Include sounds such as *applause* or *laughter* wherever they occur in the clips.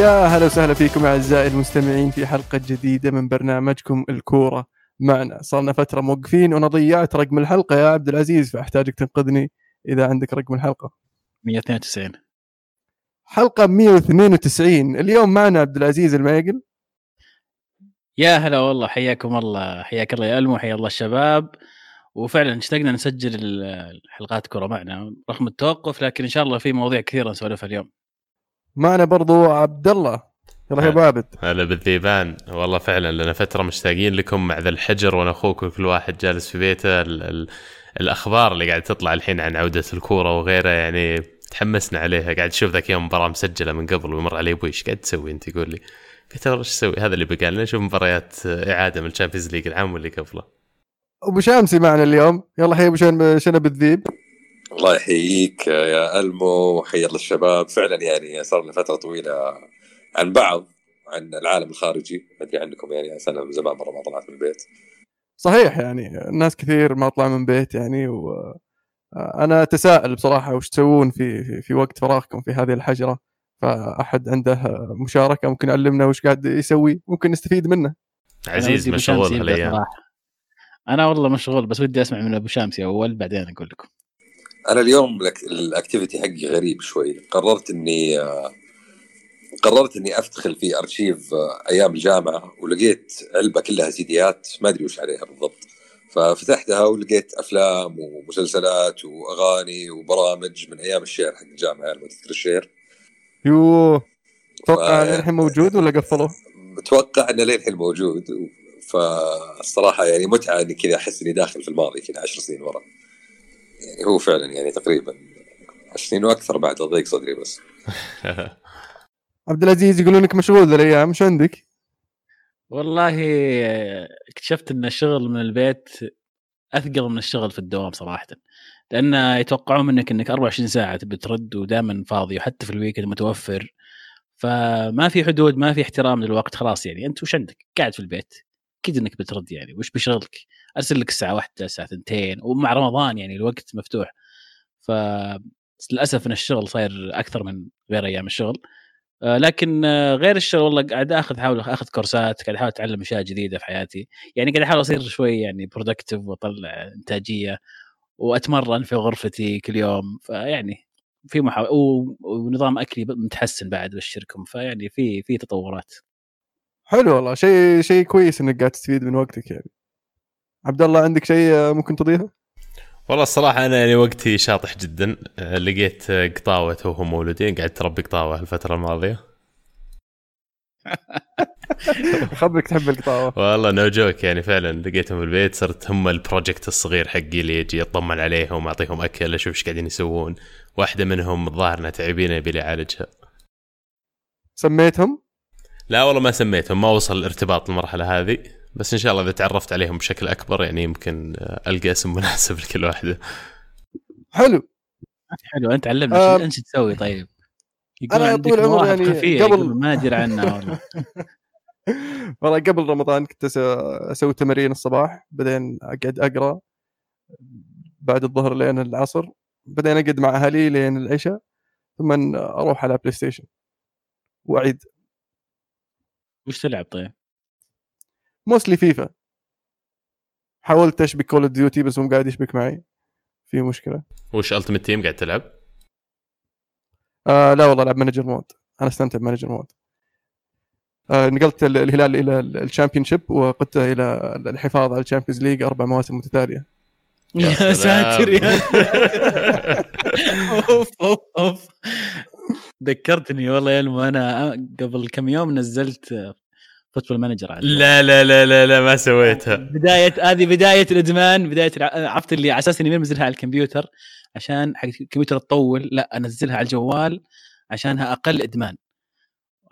يا هلا وسهلا فيكم أعزائي المستمعين في حلقة جديدة من برنامجكم الكورة معنا. صارنا فترة موقفين وأنا ضيعت رقم الحلقة يا عبد العزيز فأحتاجك تنقذني إذا عندك رقم الحلقة. 192 حلقة 192 اليوم معنا عبد العزيز الميقل. يا هلا والله حياكم الله حياك الله يا ألمو حيا الله الشباب. وفعلا اشتقنا نسجل الحلقات كره معنا رغم التوقف لكن إن شاء الله في مواضيع كثيرة نسولفها اليوم. معنا برضو عبد الله يلا يا ابو عابد هلا بالذيبان. والله فعلا لنا فترة مشتاقين لكم مع ذا الحجر وأنا أخوك وكل واحد جالس في بيته. ال ال الأخبار اللي قاعد تطلع الحين عن عودة الكورة وغيره يعني تحمسنا عليها. قاعد أشوف ذاك يوم مباراة مسجلة من قبل ويمر علي أبوي إيش قاعد تسوي أنت؟ يقول لي. قلت له إيش تسوي؟ هذا اللي بقى لنا. نشوف مباريات إعادة من ال Champions League العام واللي قبله. أبو شامسي معنا اليوم. يلا حي أبو شنب الذيب. الله يحييك يا ألمو وحيا الله الشباب فعلا يعني صار لنا فترة طويلة عن بعض عن العالم الخارجي. ما أدري عنكم يعني سنه من زمان مرة ما طلعت من البيت. صحيح يعني الناس كثير ما طلعوا من بيت يعني و أنا أتساءل بصراحة وش تسوون في, في في وقت فراغكم في هذه الحجرة؟ فأحد عنده مشاركة ممكن يعلمنا وش قاعد يسوي؟ ممكن نستفيد منه. عزيز مشغول هالأيام. أنا والله مشغول بس ودي أسمع من أبو شامسي أول بعدين أقول لكم. أنا اليوم ال activity حقي غريب شوي. قررت إني قررت إني افتخل في ارشيف أيام الجامعة ولقيت علبة كلها سيديات ما أدري وش عليها بالضبط. ففتحتها ولقيت أفلام ومسلسلات وأغاني وبرامج من أيام ال share حق الجامعة يعني تذكر ال share يوه. أتوقع ف... الحين موجود ولا قفلوه؟ أتوقع إنه للحين موجود. فالصراحه يعني متعة إني كذا أحس إني داخل في الماضي كذا 10 سنين ورا. هو فعلا يعني تقريبا 10 سنين وأكثر بعد ضيق صدري بس. *laughs* عبد العزيز يقولون انك مشغول ذا الأيام شو عندك؟ والله اكتشفت إن الشغل من البيت أثقل من الشغل في الدوام صراحة. لأن يتوقعون منك إنك 24 ساعة تبي ترد ودائما فاضي وحتى في ال weekend متوفر. فما في حدود ما في احترام للوقت خلاص يعني. أنت وش عندك؟ قاعد في البيت. أكيد إنك بترد يعني وش بشغلك؟ أرسل لك الساعة واحدة الساعة ثنتين ومع رمضان يعني الوقت مفتوح. ف للأسف إن الشغل صاير أكثر من غير أيام الشغل. آه، لكن آه، غير الشغل والله قاعد آخذ احاول آخذ كورسات قاعد أحاول أتعلم أشياء جديدة في حياتي. يعني قاعد أحاول أصير شوي يعني برودكتيف وأطلع إنتاجية وأتمرن في غرفتي كل يوم. فيعني في محاولة ونظام أكلي متحسن بعد بشركم فيعني في في تطورات. حلو والله. شيء شيء كويس إنك قاعد تستفيد من وقتك يعني. عبد الله عندك شيء ممكن تضيفه؟ والله الصراحة أنا يعني وقتي شاطح جدا. لقيت قطاوة وهم مولودين. قاعد تربي قطاوة الفترة الماضية. *laughs* خبرك تحب القطاوة. والله no joke يعني فعلا لقيتهم في البيت. صرت هم ال project الصغير حقي اللي يجي اطمن عليهم أعطيهم أكل أشوف إيش قاعدين يسوون. واحدة منهم الظاهر إنها تعبينة يبي لي أعالجها. سميتهم؟ لا والله ما سميتهم ما وصل الارتباط المرحلة هذه بس إن شاء الله إذا تعرفت عليهم بشكل أكبر يعني يمكن ألقى اسم مناسب *laughs* لكل واحدة. حلو. حلو أنت علمنا آه أنت تسوي طيب؟ يقول أنا طول عمري يعني قبل ما أدري عنها والله. *laughs* والله قبل رمضان كنت أسوي تمارين الصباح بعدين أقعد أقرأ بعد الظهر لين العصر بعدين أقعد مع أهلي لين العشاء ثم أروح على بلاي ستيشن وأعيد. وش تلعب طيب؟ mostly فيفا حاولت أشبك Call of Duty بس مو قاعد يشبك معي. في مشكلة. وش Ultimate Team قاعد تلعب؟ آه لا والله ألعب manager mode أنا أستمتع ب manager mode آه نقلت الهلال إلى ال Championship وقدت إلى الحفاظ على ال Champions League أربع مواسم متتالية. يا *laughs* ساتر يا *laughs* أوف أوف أوف. ذكرتني والله يا إلمو أنا قبل كم يوم نزلت Football Manager لا لا لا لا لا ما سويتها. بداية هذه بداية الإدمان بداية عرفت اللي على أساس إني منزلها على الكمبيوتر عشان حق الكمبيوتر تطول لا أنزلها على الجوال عشانها أقل إدمان.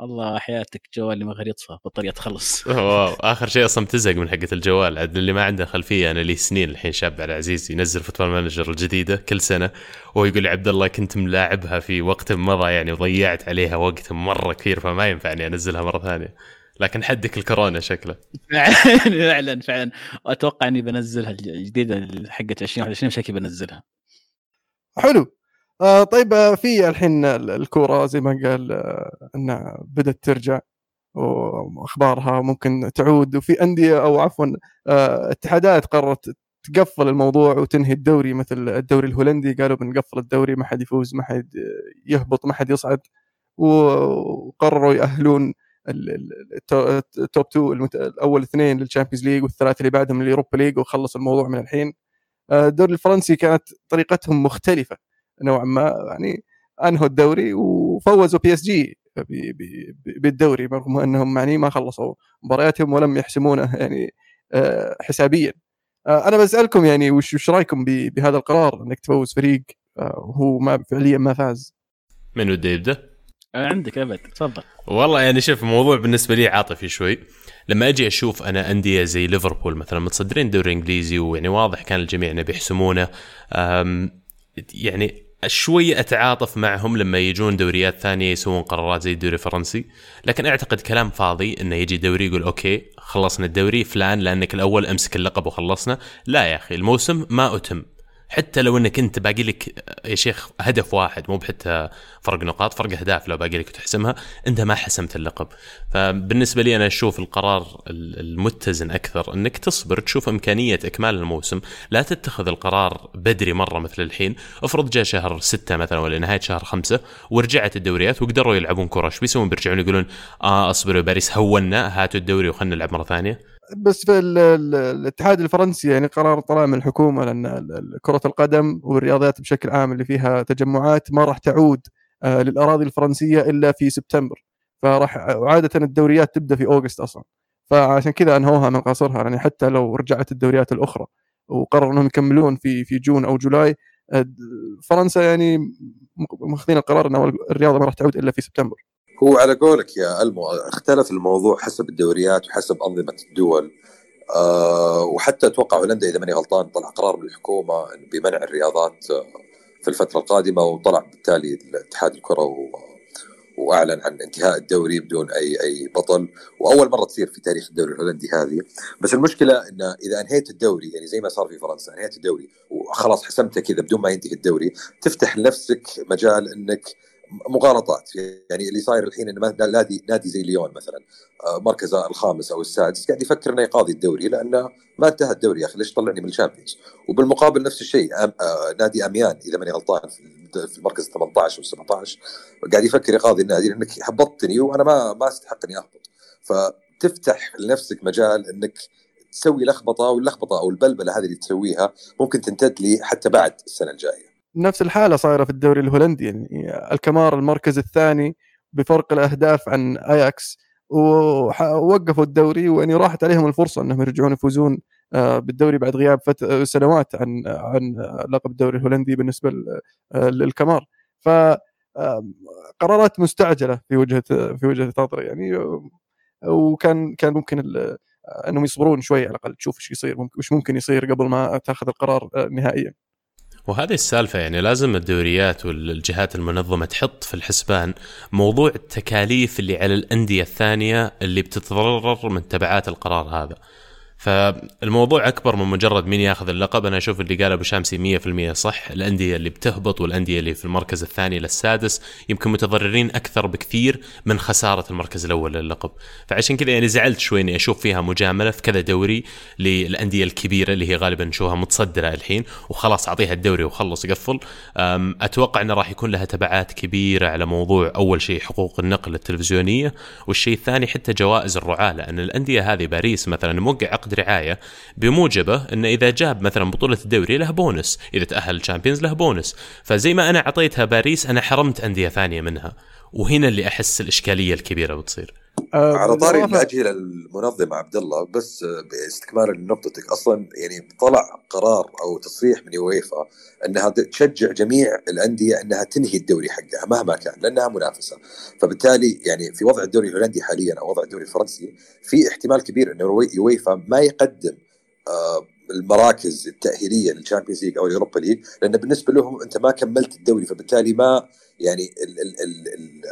الله حياتك جوالي ما غير يطفى بطارية تخلص. wow *laughs* آخر شيء أصلا تزهق من حقة الجوال. عاد اللي ما عنده خلفية أنا لي سنين الحين شاب على عزيز ينزل Football Manager الجديدة كل سنة وهو يقول لي عبد الله كنت ملاعبها في وقت مضى يعني وضيعت عليها وقت مرة كثير فما ينفعني أنزلها مرة ثانية. لكن حدك الكورونا شكله. فعلا فعلا واتوقع إني بنزلها الجديدة حقت 2021 شكلي بنزلها. حلو. آه طيب آه، في الحين الكورة زي ما قال آه إنها بدأت ترجع وأخبارها ممكن تعود. وفي أندية أو عفوا آه اتحادات قررت تقفل الموضوع وتنهي الدوري مثل الدوري الهولندي. قالوا بنقفل الدوري ما حد يفوز ما حد يهبط ما حد يصعد. وقرروا يأهلون ال top 2 الأول اثنين لل Champions League والثلاثة اللي بعدهم لل Europa League وخلص الموضوع من الحين. آه، الدوري الفرنسي كانت طريقتهم مختلفة نوعا ما يعني أنهوا الدوري وفوزوا PSG بالدوري رغم أنهم يعني ما خلصوا مبارياتهم ولم يحسمونه يعني آه، حسابيا. آه، أنا بسألكم يعني وش وش رأيكم بهذا القرار إنك تفوز فريق وهو ما فعليا ما فاز؟ من بده يبدأ؟ عندك أبد. تفضل. والله يعني شوف الموضوع بالنسبة لي عاطفي شوي. لما أجي أشوف أنا أندية زي ليفربول مثلا متصدرين الدوري الإنجليزي ويعني واضح كان الجميع إنه بيحسمونه. يعني شوي أتعاطف معهم لما يجون دوريات ثانية يسوون قرارات زي الدوري الفرنسي. لكن أعتقد كلام فاضي إنه يجي دوري يقول أوكي خلصنا الدوري فلان لأنك الأول أمسك اللقب وخلصنا. لا يا أخي الموسم ما أتم. حتى لو إنك أنت باقي لك يا شيخ هدف واحد مو بحتى فرق نقاط فرق أهداف لو باقي لك تحسمها أنت ما حسمت اللقب. فبالنسبة لي أنا أشوف القرار المتزن أكثر إنك تصبر تشوف إمكانية إكمال الموسم لا تتخذ القرار بدري مرة مثل الحين. افرض جاء شهر ستة مثلا ولا نهاية شهر خمسة ورجعت الدوريات وقدروا يلعبون كرة إيش بيسوون؟ بيرجعون يقولون آه أصبروا باريس هونا هاتوا الدوري وخلنا نلعب مرة ثانية. بس في الاتحاد الفرنسي يعني قرار طلع من الحكومة لأن كرة القدم والرياضيات بشكل عام اللي فيها تجمعات ما راح تعود آه، للأراضي الفرنسية إلا في سبتمبر. فراح عادة الدوريات تبدأ في أوغست أصلا. فعشان كذا أنهوها من قصرها. يعني حتى لو رجعت الدوريات الأخرى وقرروا إنهم يكملون في في جون أو جولاي آه، فرنسا يعني ماخذين القرار إن الرياضة ما راح تعود إلا في سبتمبر. هو على قولك يا ألمو اختلف الموضوع حسب الدوريات وحسب أنظمة الدول. أه وحتى أتوقع هولندا إذا ماني غلطان طلع قرار من الحكومة بمنع الرياضات آه، في الفترة القادمة وطلع بالتالي اتحاد الكرة وأعلن عن انتهاء الدوري بدون أي أي بطل. وأول مرة تصير في تاريخ الدوري الهولندي هذه. بس المشكلة انه إذا أنهيت الدوري يعني زي ما صار في فرنسا أنهيت الدوري وخلاص حسمته كذا بدون ما ينتهي الدوري تفتح لنفسك مجال إنك مغالطات. يعني اللي صاير الحين إنه نادي نادي زي ليون مثلا آه، مركزه الخامس أو السادس قاعد يفكر إنه يقاضي الدوري لأنه ما انتهى الدوري يا أخي ليش طلعني من الشامبيونز؟ وبالمقابل نفس الشيء آه نادي أميان إذا ماني غلطان في المركز 18 أو 17 قاعد يفكر يقاضي النادي لأنك هبطتني وأنا ما ما استحق اني أهبط. فتفتح لنفسك مجال إنك تسوي لخبطة واللخبطة أو البلبلة هذه اللي تسويها ممكن تمتد لي حتى بعد السنة الجاية. نفس الحالة صايرة في الدوري الهولندي يعني الكمار المركز الثاني بفرق الأهداف عن أياكس ووقفوا الدوري ويعني راحت عليهم الفرصة إنهم يرجعون يفوزون آه، بالدوري بعد غياب سنوات عن عن لقب الدوري الهولندي بالنسبة آه، للكمار ف قرارات مستعجلة في وجهة في وجهة نظري يعني وكان كان ممكن إنهم يصبرون شوي على الأقل تشوف إيش يصير وش ممكن يصير قبل ما تأخذ القرار آه، نهائيا. وهذه السالفة يعني لازم الدوريات والجهات المنظمة تحط في الحسبان موضوع التكاليف اللي على الأندية الثانية اللي بتتضرر من تبعات القرار هذا. فالموضوع أكبر من مجرد مين ياخذ اللقب. أنا أشوف اللي قال أبو شامسي 100% صح. الأندية اللي بتهبط والأندية اللي في المركز الثاني للسادس يمكن متضررين أكثر بكثير من خسارة المركز الأول للقب. فعشان كذا يعني زعلت شوي إني أشوف فيها مجاملة في كذا دوري للأندية الكبيرة اللي هي غالبا نشوفها متصدرة الحين وخلاص أعطيها الدوري وخلص قفل. أتوقع انه راح يكون لها تبعات كبيرة على موضوع أول شيء حقوق النقل التلفزيونية والشيء الثاني حتى جوائز الرعاة لأن الأندية هذه باريس مثلا موقع عقد عقد رعاية بموجبة انه إذا جاب مثلا بطولة الدوري له بونس، إذا تأهل ال Champions له بونس، فزي ما أنا أعطيتها باريس أنا حرمت أندية ثانية منها، وهنا اللي أحس الإشكالية الكبيرة بتصير. أه على طاري الاجهزه المنظمة عبد الله بس باستكمالا لنقطتك أصلا يعني طلع قرار أو تصريح من يويفا إنها تشجع جميع الأندية إنها تنهي الدوري حقها مهما كان لأنها منافسة. فبالتالي يعني في وضع الدوري الهولندي حاليا أو وضع الدوري الفرنسي في احتمال كبير إنه يويفا ما يقدم آه المراكز التأهيلية لل Champions League أو ال Europa League لأن بالنسبة لهم أنت ما كملت الدوري فبالتالي ما يعني ال ال ال ال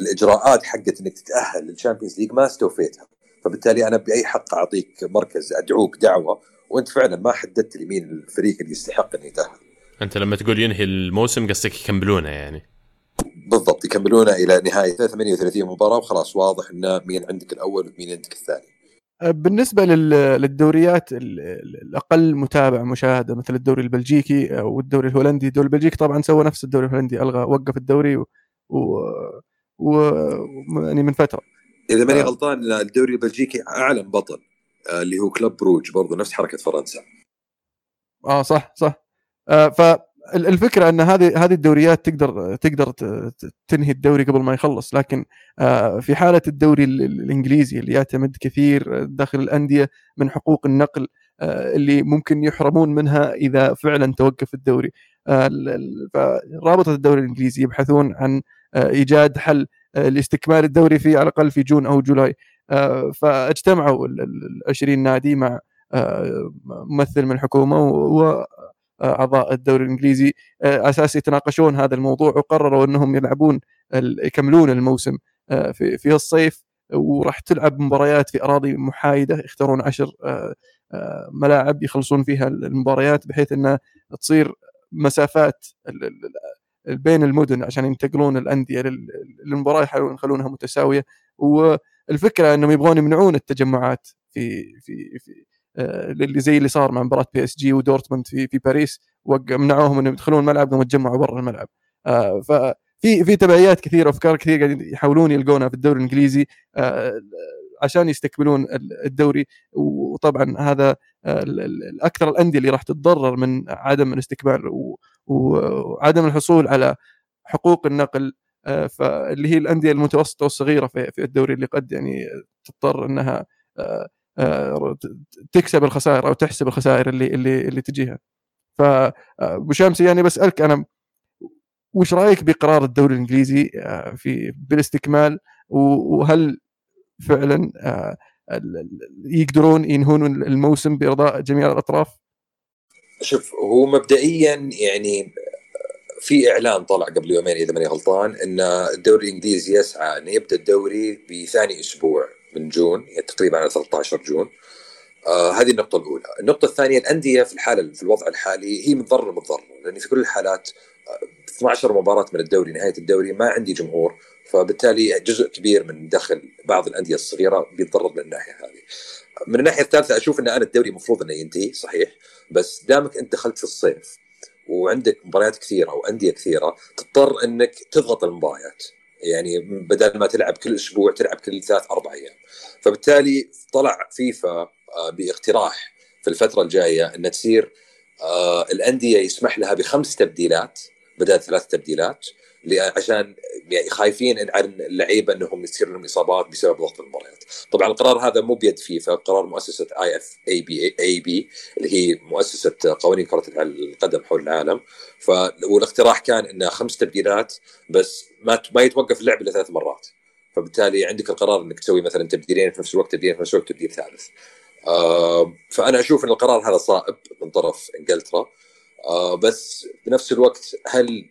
الإجراءات حقت إنك تتأهل لل Champions League ما استوفيتها. فبالتالي أنا بأي حق أعطيك مركز أدعوك دعوة وأنت فعلا ما حددت لي مين الفريق اللي يستحق إنه يتأهل. أنت لما تقول ينهي الموسم قصدك يكملونه يعني. بالضبط يكملونه إلى نهاية 38 مباراة وخلاص واضح إنه مين عندك الأول ومين عندك الثاني. بالنسبة لل- للدوريات ال- ال- الأقل متابعه مشاهدة مثل الدوري البلجيكي أو الدوري الهولندي. الدوري البلجيكي طبعا سوى نفس الدوري الهولندي ألغى وقف الدوري و, و... يعني من فترة. إذا ماني آه. غلطان الدوري البلجيكي اعلن بطل آه، اللي هو كلوب بروج برضو نفس حركة فرنسا. آه صح صح. آه فالفكرة أن هذه هذه الدوريات تقدر تقدر تنهي الدوري قبل ما يخلص لكن آه في حالة الدوري ال- ال- الإنجليزي اللي يعتمد كثير داخل الأندية من حقوق النقل آه اللي ممكن يحرمون منها إذا فعلا توقف الدوري. ال- ال- فرابطه الدوري الإنجليزي يبحثون عن إيجاد حل آه لاستكمال الدوري في على الأقل في جون أو جولاي. آه فاجتمعوا ال- ال- ال 20 نادي مع آه، ممثل من الحكومة و أعضاء الدوري الإنجليزي آه، على أساس يتناقشون هذا الموضوع وقرروا أنهم يلعبون يكملون الموسم آه، في في الصيف. وراح تلعب مباريات في أراضي محايدة يختارون عشر آه، آه، ملاعب يخلصون فيها المباريات بحيث أنها تصير مسافات بين المدن عشان ينتقلون الأندية لل- للمباراة يحاولون يخلونها متساوية. والفكرة إنهم يبغون يمنعون التجمعات في في في آه، اللي زي اللي صار مع مباراة PSG ودورتموند في في باريس منعوهم إنهم يدخلون الملعب قاموا يتجمعوا برا الملعب. آه، ففي في تبعيات كثيرة وافكار كثيرة قاعدين يحاولون يلقونها في الدوري الإنجليزي آه، عشان يستكملون ال- الدوري. وطبعا هذا الأكثر الأندية اللي راح تتضرر من عدم الاستكمال وعدم الحصول على حقوق النقل آه، فاللي هي الأندية المتوسطة والصغيرة في الدوري اللي قد يعني تضطر إنها آه، آه، تكسب الخسائر أو تحسب الخسائر اللي اللي اللي تجيها ف آه، أبو شمس يعني بسالك أنا وش رأيك بقرار الدوري الإنجليزي في بالاستكمال وهل فعلا يقدرون ينهون الموسم بإرضاء جميع الأطراف؟ شوف هو مبدئيا يعني في إعلان طلع قبل يومين إذا ماني غلطان إن الدوري الإنجليزي يسعى إنه يبدأ الدوري بثاني أسبوع من جون يعني تقريبا على 13 جون. آه هذه النقطة الأولى، النقطة الثانية الأندية في الحالة في الوضع الحالي هي متضررة متضررة لأن في كل الحالات آه، 12 مباراة من الدوري نهاية الدوري ما عندي جمهور. فبالتالي جزء كبير من دخل بعض الأندية الصغيرة بيتضرر من الناحية هذه. من الناحية الثالثة أشوف أن أنا الدوري المفروض أنه ينتهي صحيح. بس دامك أنت دخلت في الصيف وعندك مباريات كثيرة وأندية كثيرة تضطر إنك تضغط المباريات. يعني بدل ما تلعب كل أسبوع تلعب كل ثلاث أربع أيام. فبالتالي طلع فيفا آه، باقتراح في الفترة الجاية ان تصير آه، الأندية يسمح لها بخمس تبديلات بدل ثلاث تبديلات. عشان يعني خايفين عن اللعيبة إنهم يصير لهم إصابات بسبب ضغط المباريات. طبعا القرار هذا مو بيد فيفا، قرار مؤسسة اي اف اي بي اي بي اللي هي مؤسسة قوانين كرة القدم حول العالم ف والاقتراح كان انه خمس تبديلات بس ما ما يتوقف اللعب إلا ثلاث مرات. فبالتالي عندك القرار إنك تسوي مثلا تبديلين في نفس الوقت تبديلين في نفس الوقت تبديل ثالث. فأنا أشوف إن القرار هذا صائب من طرف إنجلترا بس بنفس الوقت هل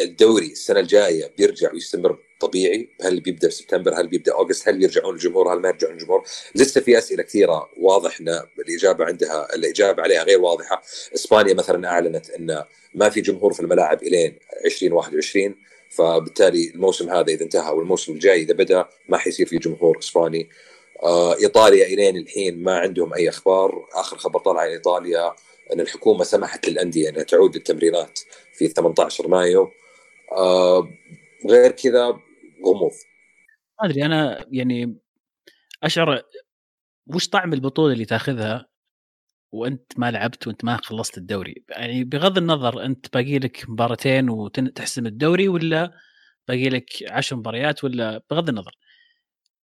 الدوري السنة الجاية بيرجع ويستمر طبيعي؟ هل بيبدأ سبتمبر؟ هل بيبدأ August؟ هل يرجعون الجمهور؟ هل ما يرجعون الجمهور؟ لسه في أسئلة كثيرة واضح إن الإجابة عندها الإجابة عليها غير واضحة. إسبانيا مثلا أعلنت إن ما في جمهور في الملاعب إلين 2021 فبالتالي الموسم هذا إذا انتهى والموسم الجاي إذا بدأ ما حيصير في جمهور إسباني. آه إيطاليا إلين الحين ما عندهم أي أخبار. آخر خبر طلع عن إيطاليا إن الحكومة سمحت للأندية إنها تعود للتمرينات في 18 مايو. آه غير كذا غموض. ما أدري أنا يعني أشعر وش طعم البطولة اللي تاخذها وأنت ما لعبت وأنت ما خلصت الدوري؟ يعني بغض النظر أنت باقي لك مباراتين وتحسم الدوري ولا باقي لك عشر مباريات ولا بغض النظر.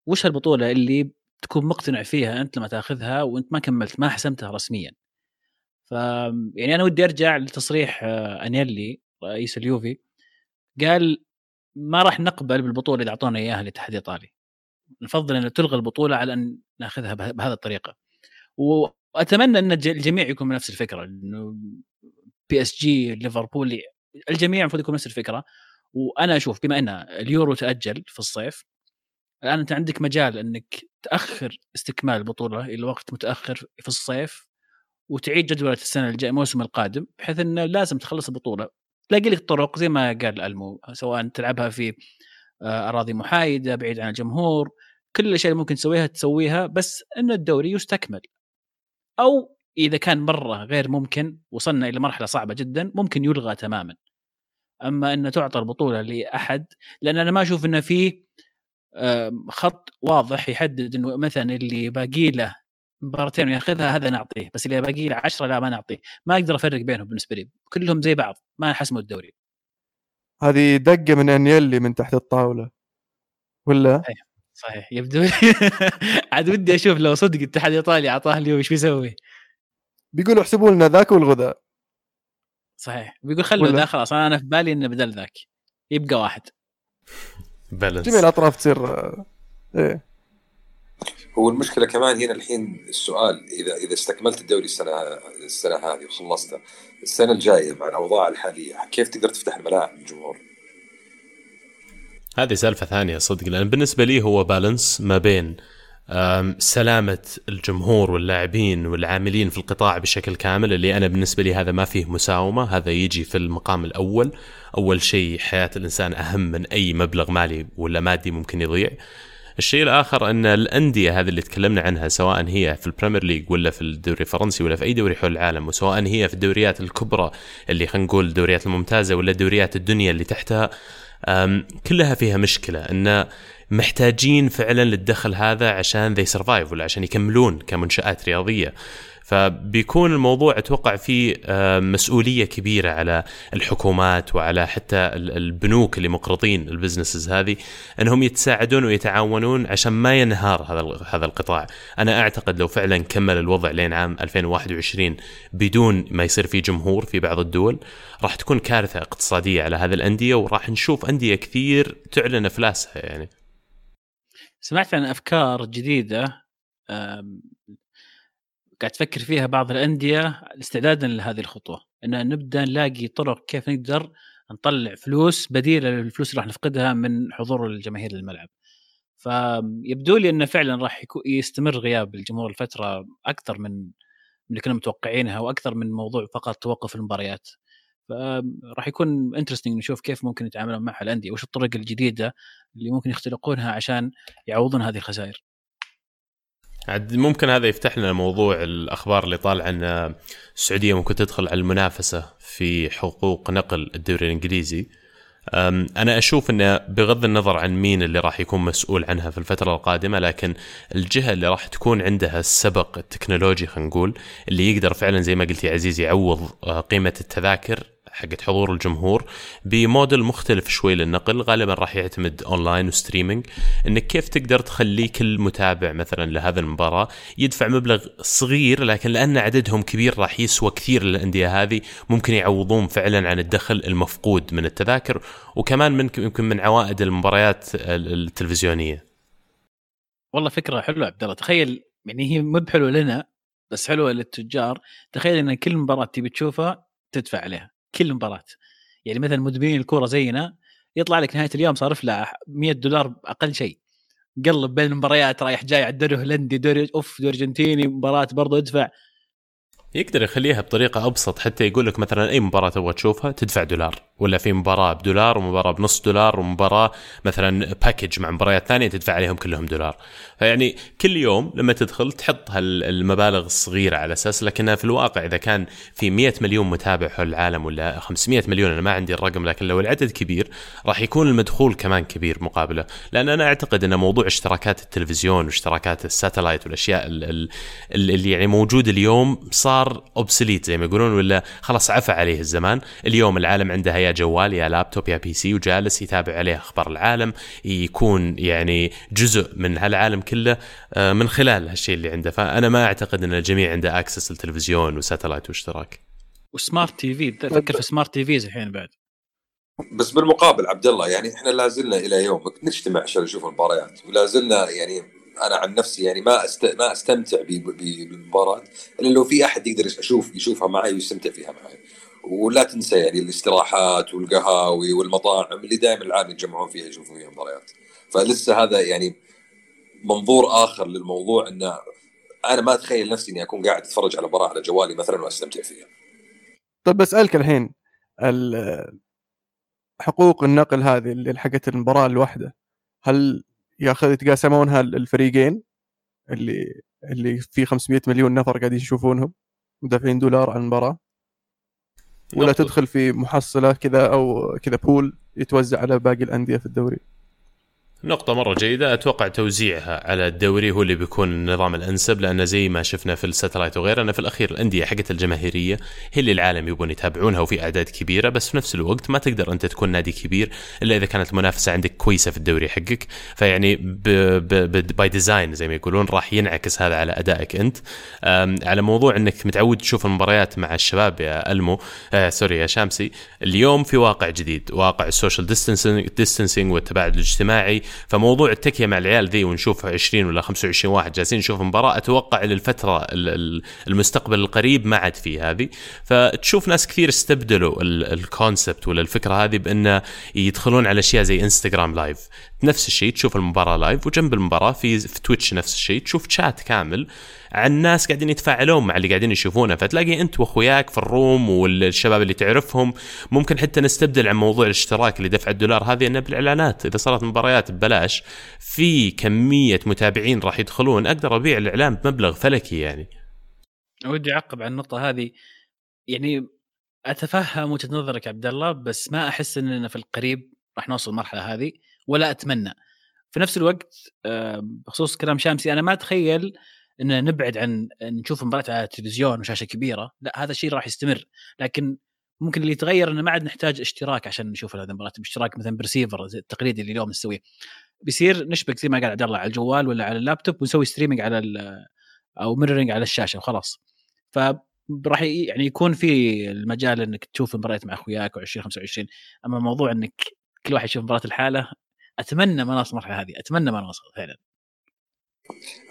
وش البطوله اللي تكون مقتنع فيها أنت لما تاخذها وأنت ما كملت ما حسمتها رسميا؟ ف يعني أنا ودي أرجع لتصريح آه، أنيلي رئيس اليوفي قال ما راح نقبل بالبطولة اللي أعطونا إياها الاتحاد الايطالي نفضل إن تلغى البطولة على أن ناخذها به- بهذه الطريقة. وأتمنى أن الج- الجميع يكون بنفس الفكرة إنه PSG ليفربول الجميع المفروض يكون نفس الفكرة. وأنا أشوف بما أن اليورو تأجل في الصيف الآن أنت عندك مجال أنك تأخر استكمال البطولة إلى وقت متأخر في الصيف وتعيد جدولة السنة الجاية الموسم القادم بحيث إنه لازم تخلص البطولة. تلاقي لك طرق زي ما قال ألمو سواء تلعبها في آه، أراضي محايدة بعيد عن الجمهور كل الاشياء اللي ممكن تسويها تسويها بس ان الدوري يستكمل. أو إذا كان مرة غير ممكن وصلنا إلى مرحلة صعبة جدا ممكن يلغى تماما. أما ان تعطى البطولة لأحد لأن أنا ما أشوف إنه في خط واضح يحدد إنه مثلا اللي باقي له مباراتين وياخذها هذا نعطيه. بس اللي باقي له 10 لا ما نعطيه. ما أقدر أفرق بينهم بالنسبة لي. كلهم زي بعض ما حسموا الدوري. هذه دقة من انيلي من تحت الطاولة. ولا؟ صحيح صحيح. يبدو لي *laughs* عاد ودي أشوف لو صدق الاتحاد الإيطالي أعطاه اليوم إيش بيسوي؟ بيقولوا احسبوا لنا ذاك والغذاء. صحيح. بيقول خلوا ذا خلاص أنا في بالي إنه بدل ذاك. يبقى واحد. بالانس جميع الاطراف تصير إيه. هو المشكلة كمان هنا الحين السؤال إذا إذا استكملت الدوري السنة السنة هذه وخلصتها السنة الجاية مع الأوضاع الحالية كيف تقدر تفتح الملاعب للجمهور؟ هذه سالفة ثانية صدق لأن بالنسبة لي هو بالانس ما بين سلامة الجمهور واللاعبين والعاملين في القطاع بشكل كامل اللي أنا بالنسبة لي هذا ما فيه مساومة هذا يجي في المقام الأول أول شيء حياة الإنسان أهم من أي مبلغ مالي ولا مادي ممكن يضيع الشيء الآخر أن الأندية هذه اللي تكلمنا عنها سواء هي في ال Premier League ولا في الدوري الفرنسي ولا في أي دوري حول العالم وسواء هي في الدوريات الكبرى اللي خلينا نقول الدوريات الممتازة ولا دوريات الدنيا اللي تحتها كلها فيها مشكلة أن محتاجين فعلا للدخل هذا عشان they survive ولا عشان يكملون كمنشآت رياضية. فبيكون الموضوع أتوقع فيه آه، مسؤولية كبيرة على الحكومات وعلى حتى البنوك اللي مقرضين ال businesses هذه أنهم يتساعدون ويتعاونون عشان ما ينهار هذا هذا القطاع، أنا أعتقد لو فعلا كمل الوضع لين عام 2021 بدون ما يصير في جمهور في بعض الدول راح تكون كارثة اقتصادية على هذه الأندية وراح نشوف أندية كثير تعلن أفلاسها يعني. سمعت عن أفكار جديدة قاعد تفكر فيها بعض الأندية استعدادا لهذه الخطوة إن نبدأ نلاقي طرق كيف نقدر نطلع فلوس بديلة للفلوس اللي راح نفقدها من حضور الجماهير للملعب. فيبدو لي إنه فعلا راح يستمر غياب الجمهور لفتره أكثر من اللي كنا متوقعينها وأكثر من موضوع فقط توقف المباريات. فراح يكون انترستنج نشوف كيف ممكن يتعاملون معها الأندية وش الطرق الجديدة اللي ممكن يختلقونها عشان يعوضون هذه الخسائر. عاد ممكن هذا يفتح لنا موضوع الأخبار اللي طالعة أن السعودية ممكن تدخل على المنافسة في حقوق نقل الدوري الإنجليزي. أنا أشوف انه بغض النظر عن مين اللي راح يكون مسؤول عنها في الفترة القادمة لكن الجهة اللي راح تكون عندها السبق التكنولوجي خلينا نقول اللي يقدر فعلا زي ما قلت يا عزيز يعوض أه، قيمة التذاكر حقت حضور الجمهور بموديل مختلف شوي للنقل غالبا راح يعتمد online و streaming. إنك كيف تقدر تخلي كل متابع مثلا لهذا المباراة يدفع مبلغ صغير لكن لأن عددهم كبير راح يسوى كثير للأندية هذه ممكن يعوضون فعلا عن الدخل المفقود من التذاكر وكمان من يمكن من عوائد المباريات التلفزيونية. والله فكرة حلوة عبد الله. تخيل يعني هي مو بحلوة لنا بس حلوة للتجار. تخيل إن كل مباراة تبي تشوفها تدفع عليها. كل مباراة. يعني مثلا مدمنين الكورة زينا يطلع لك نهاية اليوم صارف له 100 دولار أقل شيء. قلب بين المباريات رايح جاي على الدوري الهولندي دوري أوف دوري ارجنتيني مباراة برضو ادفع يقدر يخليها بطريقة أبسط حتى يقول لك مثلا أي مباراة تبغى تشوفها تدفع دولار. ولا في مباراة بدولار ومباراة بنص دولار ومباراة مثلا باكج مع مباريات ثانية تدفع عليهم كلهم دولار. فيعني كل يوم لما تدخل تحط هالمبالغ الصغيرة على أساس لكنها في الواقع إذا كان في 100 مليون متابع حول العالم ولا 500 مليون أنا ما عندي الرقم لكن لو العدد كبير راح يكون المدخول كمان كبير مقابله. لأن أنا أعتقد إن موضوع اشتراكات التلفزيون واشتراكات ال satellite والأشياء اللي يعني موجود اليوم صار obsolete زي ما يقولون ولا خلاص عفى عليه الزمان. اليوم العالم عنده يا جوال يا لابتوب يا PC وجالس يتابع عليه أخبار العالم. يكون يعني جزء من هالعالم كله آه، من خلال هالشيء اللي عنده. فأنا ما أعتقد أن الجميع عنده access للتلفزيون و satellite واشتراك. و smart TV فكر في smart TVs الحين بعد. بس بالمقابل عبد الله يعني إحنا لا زلنا إلى يومك نجتمع عشان نشوف المباريات. ولا زلنا يعني أنا عن نفسي يعني ما است... ما أستمتع بالمباراة. إلا لو في أحد يقدر أشوف يشوفها معي ويستمتع فيها معي. ولا تنسى يعني الاستراحات والقهاوي والمطاعم اللي دائما العالم يتجمعون فيها يشوفون فيها مباريات. فلسه هذا يعني منظور آخر للموضوع انه أنا ما أتخيل نفسي إني أكون قاعد أتفرج على مباراة على جوالي مثلا وأستمتع فيها. طيب بسألك الحين ال- حقوق النقل هذه اللي حقت المباراة الواحدة هل ياخذ يتقاسمونها الفريقين اللي اللي في 500 مليون نفر قاعدين يشوفونهم ودافعين دولار على المباراة؟ ولا نقطة. تدخل في محصلة كذا أو كذا بول يتوزع على باقي الأندية في الدوري نقطة مرة جيدة أتوقع توزيعها على الدوري هو اللي بيكون النظام الأنسب لأن زي ما شفنا في ال satellite وغيره أن في الأخير الأندية حقت الجماهيرية هي اللي العالم يبون يتابعونها وفي أعداد كبيرة بس في نفس الوقت ما تقدر أنت تكون نادي كبير إلا إذا كانت المنافسة عندك كويسة في الدوري حقك. فيعني by design زي ما يقولون راح ينعكس هذا على أدائك أنت. على موضوع أنك متعود تشوف المباريات مع الشباب يا ألمو آه sorry يا شامسي اليوم في واقع جديد واقع ال social distancing والتباعد الاجتماعي. فموضوع التكية مع العيال ذي ونشوف 20 ولا 25 واحد جالسين نشوف مباراة أتوقع للفترة ال- ال- المستقبل القريب ما عاد في هذه. فتشوف ناس كثير استبدلوا ال- concept ولا الفكرة هذه بانه يدخلون على أشياء زي انستغرام live نفس الشيء تشوف المباراة live وجنب المباراة في في تويتش نفس الشيء تشوف شات كامل عن ناس قاعدين يتفاعلون مع اللي قاعدين يشوفونه. فتلاقي أنت وأخوياك في ال room والشباب اللي تعرفهم. ممكن حتى نستبدل عن موضوع الاشتراك اللي دفع الدولار هذه إنه بالإعلانات. إذا صارت مباريات ببلاش في كمية متابعين راح يدخلون. أقدر أبيع الإعلان بمبلغ فلكي يعني. ودي أعقب على النقطة هذه. يعني أتفهم وجهة نظرك عبد الله بس ما أحس إننا في القريب راح نوصل المرحلة هذه. ولا أتمنى. في نفس الوقت آه، بخصوص كلام شامسي أنا ما أتخيل إن نبعد عن نشوف مباراة على التلفزيون وشاشة كبيرة. لا هذا الشيء راح يستمر. لكن ممكن اللي يتغير إنه ما عاد نحتاج اشتراك عشان نشوف هذه المباراة. باشتراك مثلا برسيفر التقليدي اللي اليوم نسويه. بيصير نشبك زي ما قال عبد الله على الجوال ولا على اللابتوب ونسوي streaming على أو mirroring على الشاشة وخلاص. فراح ي- يعني يكون في المجال إنك تشوف مباريات مع أخوياك و20 25 أما موضوع إنك كل واحد يشوف مباراة الحاله أتمنى ما نوصل المرحله هذه أتمنى ما نوصل فعلا.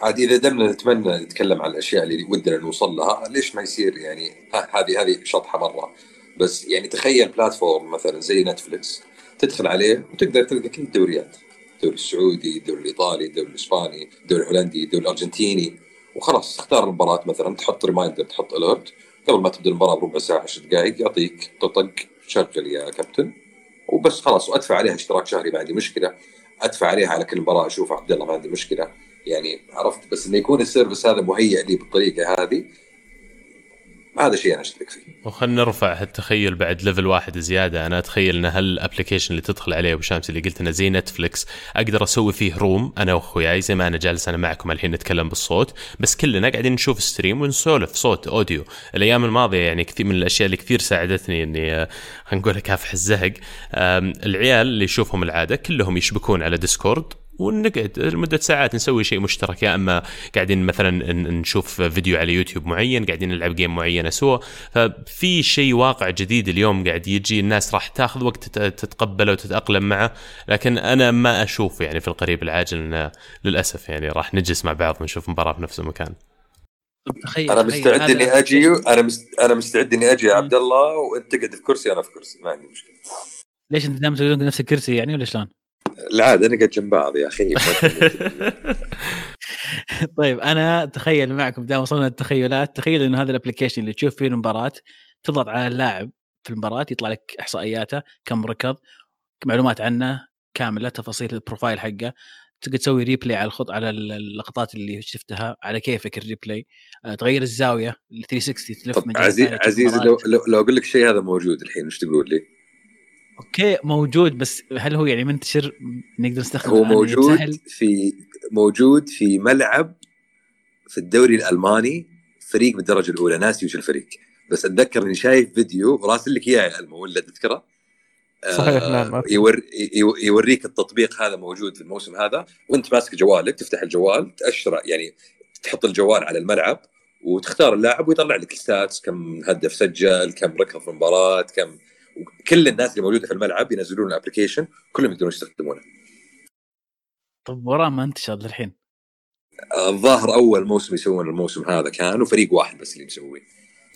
عاد إذا دمنا نتمنى نتكلم عن الأشياء اللي ودنا نوصل لها ليش ما يصير يعني هذه هذه شطحة مرة. بس يعني تخيل platform مثلا زي نتفلكس تدخل عليه وتقدر تلقى كل الدوريات. الدوري السعودي الدوري الإيطالي الدوري الإسباني الدوري الهولندي الدوري الأرجنتيني. وخلاص تختار المباراة مثلا تحط reminder تحط alert قبل ما تبدأ المباراة بربع ساعة 10 دقائق يعطيك طق شغل يا كابتن. وبس خلاص وأدفع عليها اشتراك شهري ما عندي مشكلة. أدفع عليها على كل مباراة أشوف عبد الله ما عندي مشكلة. يعني عرفت؟ بس إنه يكون ال service هذا مهيئ لي بالطريقة هذه. هذا شيء أنا أشترك فيه. وخلنا نرفع هالتخيل بعد level واحد زيادة. أنا أتخيل إن هال application اللي تدخل عليه أبو شامس اللي قلت إنه زي نتفلكس أقدر أسوي فيه room أنا وأخوياي زي ما أنا جالس أنا معكم الحين نتكلم بالصوت. بس كلنا قاعدين نشوف stream ونسولف صوت audio الأيام الماضية يعني كثير من الأشياء اللي كثير ساعدتني إني خلينا نقول أكافح الزهق. العيال اللي يشوفهم العادة كلهم يشبكون على ديسكورد ونقعد لمدة ساعات نسوي شيء مشترك يا أما قاعدين مثلا ن- نشوف فيديو على يوتيوب معين قاعدين نلعب جيم معينه سوا ففي شيء واقع جديد اليوم قاعد يجي الناس راح تاخذ وقت تت- تتقبله وتتأقلم معه. لكن أنا ما أشوف يعني في القريب العاجل إنه للأسف يعني راح نجلس مع بعض ونشوف مباراة في نفس المكان. تخيل أنا مستعد إني أجي أنا مست... أنا مستعد إني أجي يا. عبد الله وأنت تقعد في كرسي أنا في كرسي ما عندي مشكلة. ليش أنت دائما تقولون نفس الكرسي يعني ولا شلون؟ العاده نقعد جنب بعض يا أخي *laughs* طيب أنا أتخيل معكم دام وصلنا للتخيلات تخيل إنه هذا ال application اللي تشوف فيه المباراة تضغط على اللاعب في المباراة يطلع لك إحصائياته كم ركض معلومات عنه كاملة تفاصيل ال profile حقه تقدر تسوي replay على الخط على اللقطات اللي شفتها على كيفك ال replay آه، تغير الزاوية ال 360 تلف مجال عزيز عزيز لو, لو أقول لك شيء هذا موجود الحين إيش تقول لي؟ okay موجود بس هل هو يعني منتشر نقدر نستخدمه هو؟ موجود سهل؟ في موجود في ملعب في الدوري الألماني فريق بالدرجه الأولى ناسي وش الفريق بس أتذكر إني شايف فيديو وراسل لك إياه يا المو ولا تذكره؟ صحيح، آه، نعم،. يور يو- يوريك التطبيق هذا موجود في الموسم هذا وأنت ماسك جوالك تفتح الجوال تأشر يعني تحط الجوال على الملعب وتختار اللاعب ويطلع لك ال stats كم هدف سجل كم ركض في المباراة كم كل الناس اللي موجودة في الملعب ينزلون ال application كلهم يقدرون يستخدمونه. طب وراه ما انتشر للحين؟ الظاهر أول موسم يسوون الموسم هذا كان وفريق واحد بس اللي مسويه.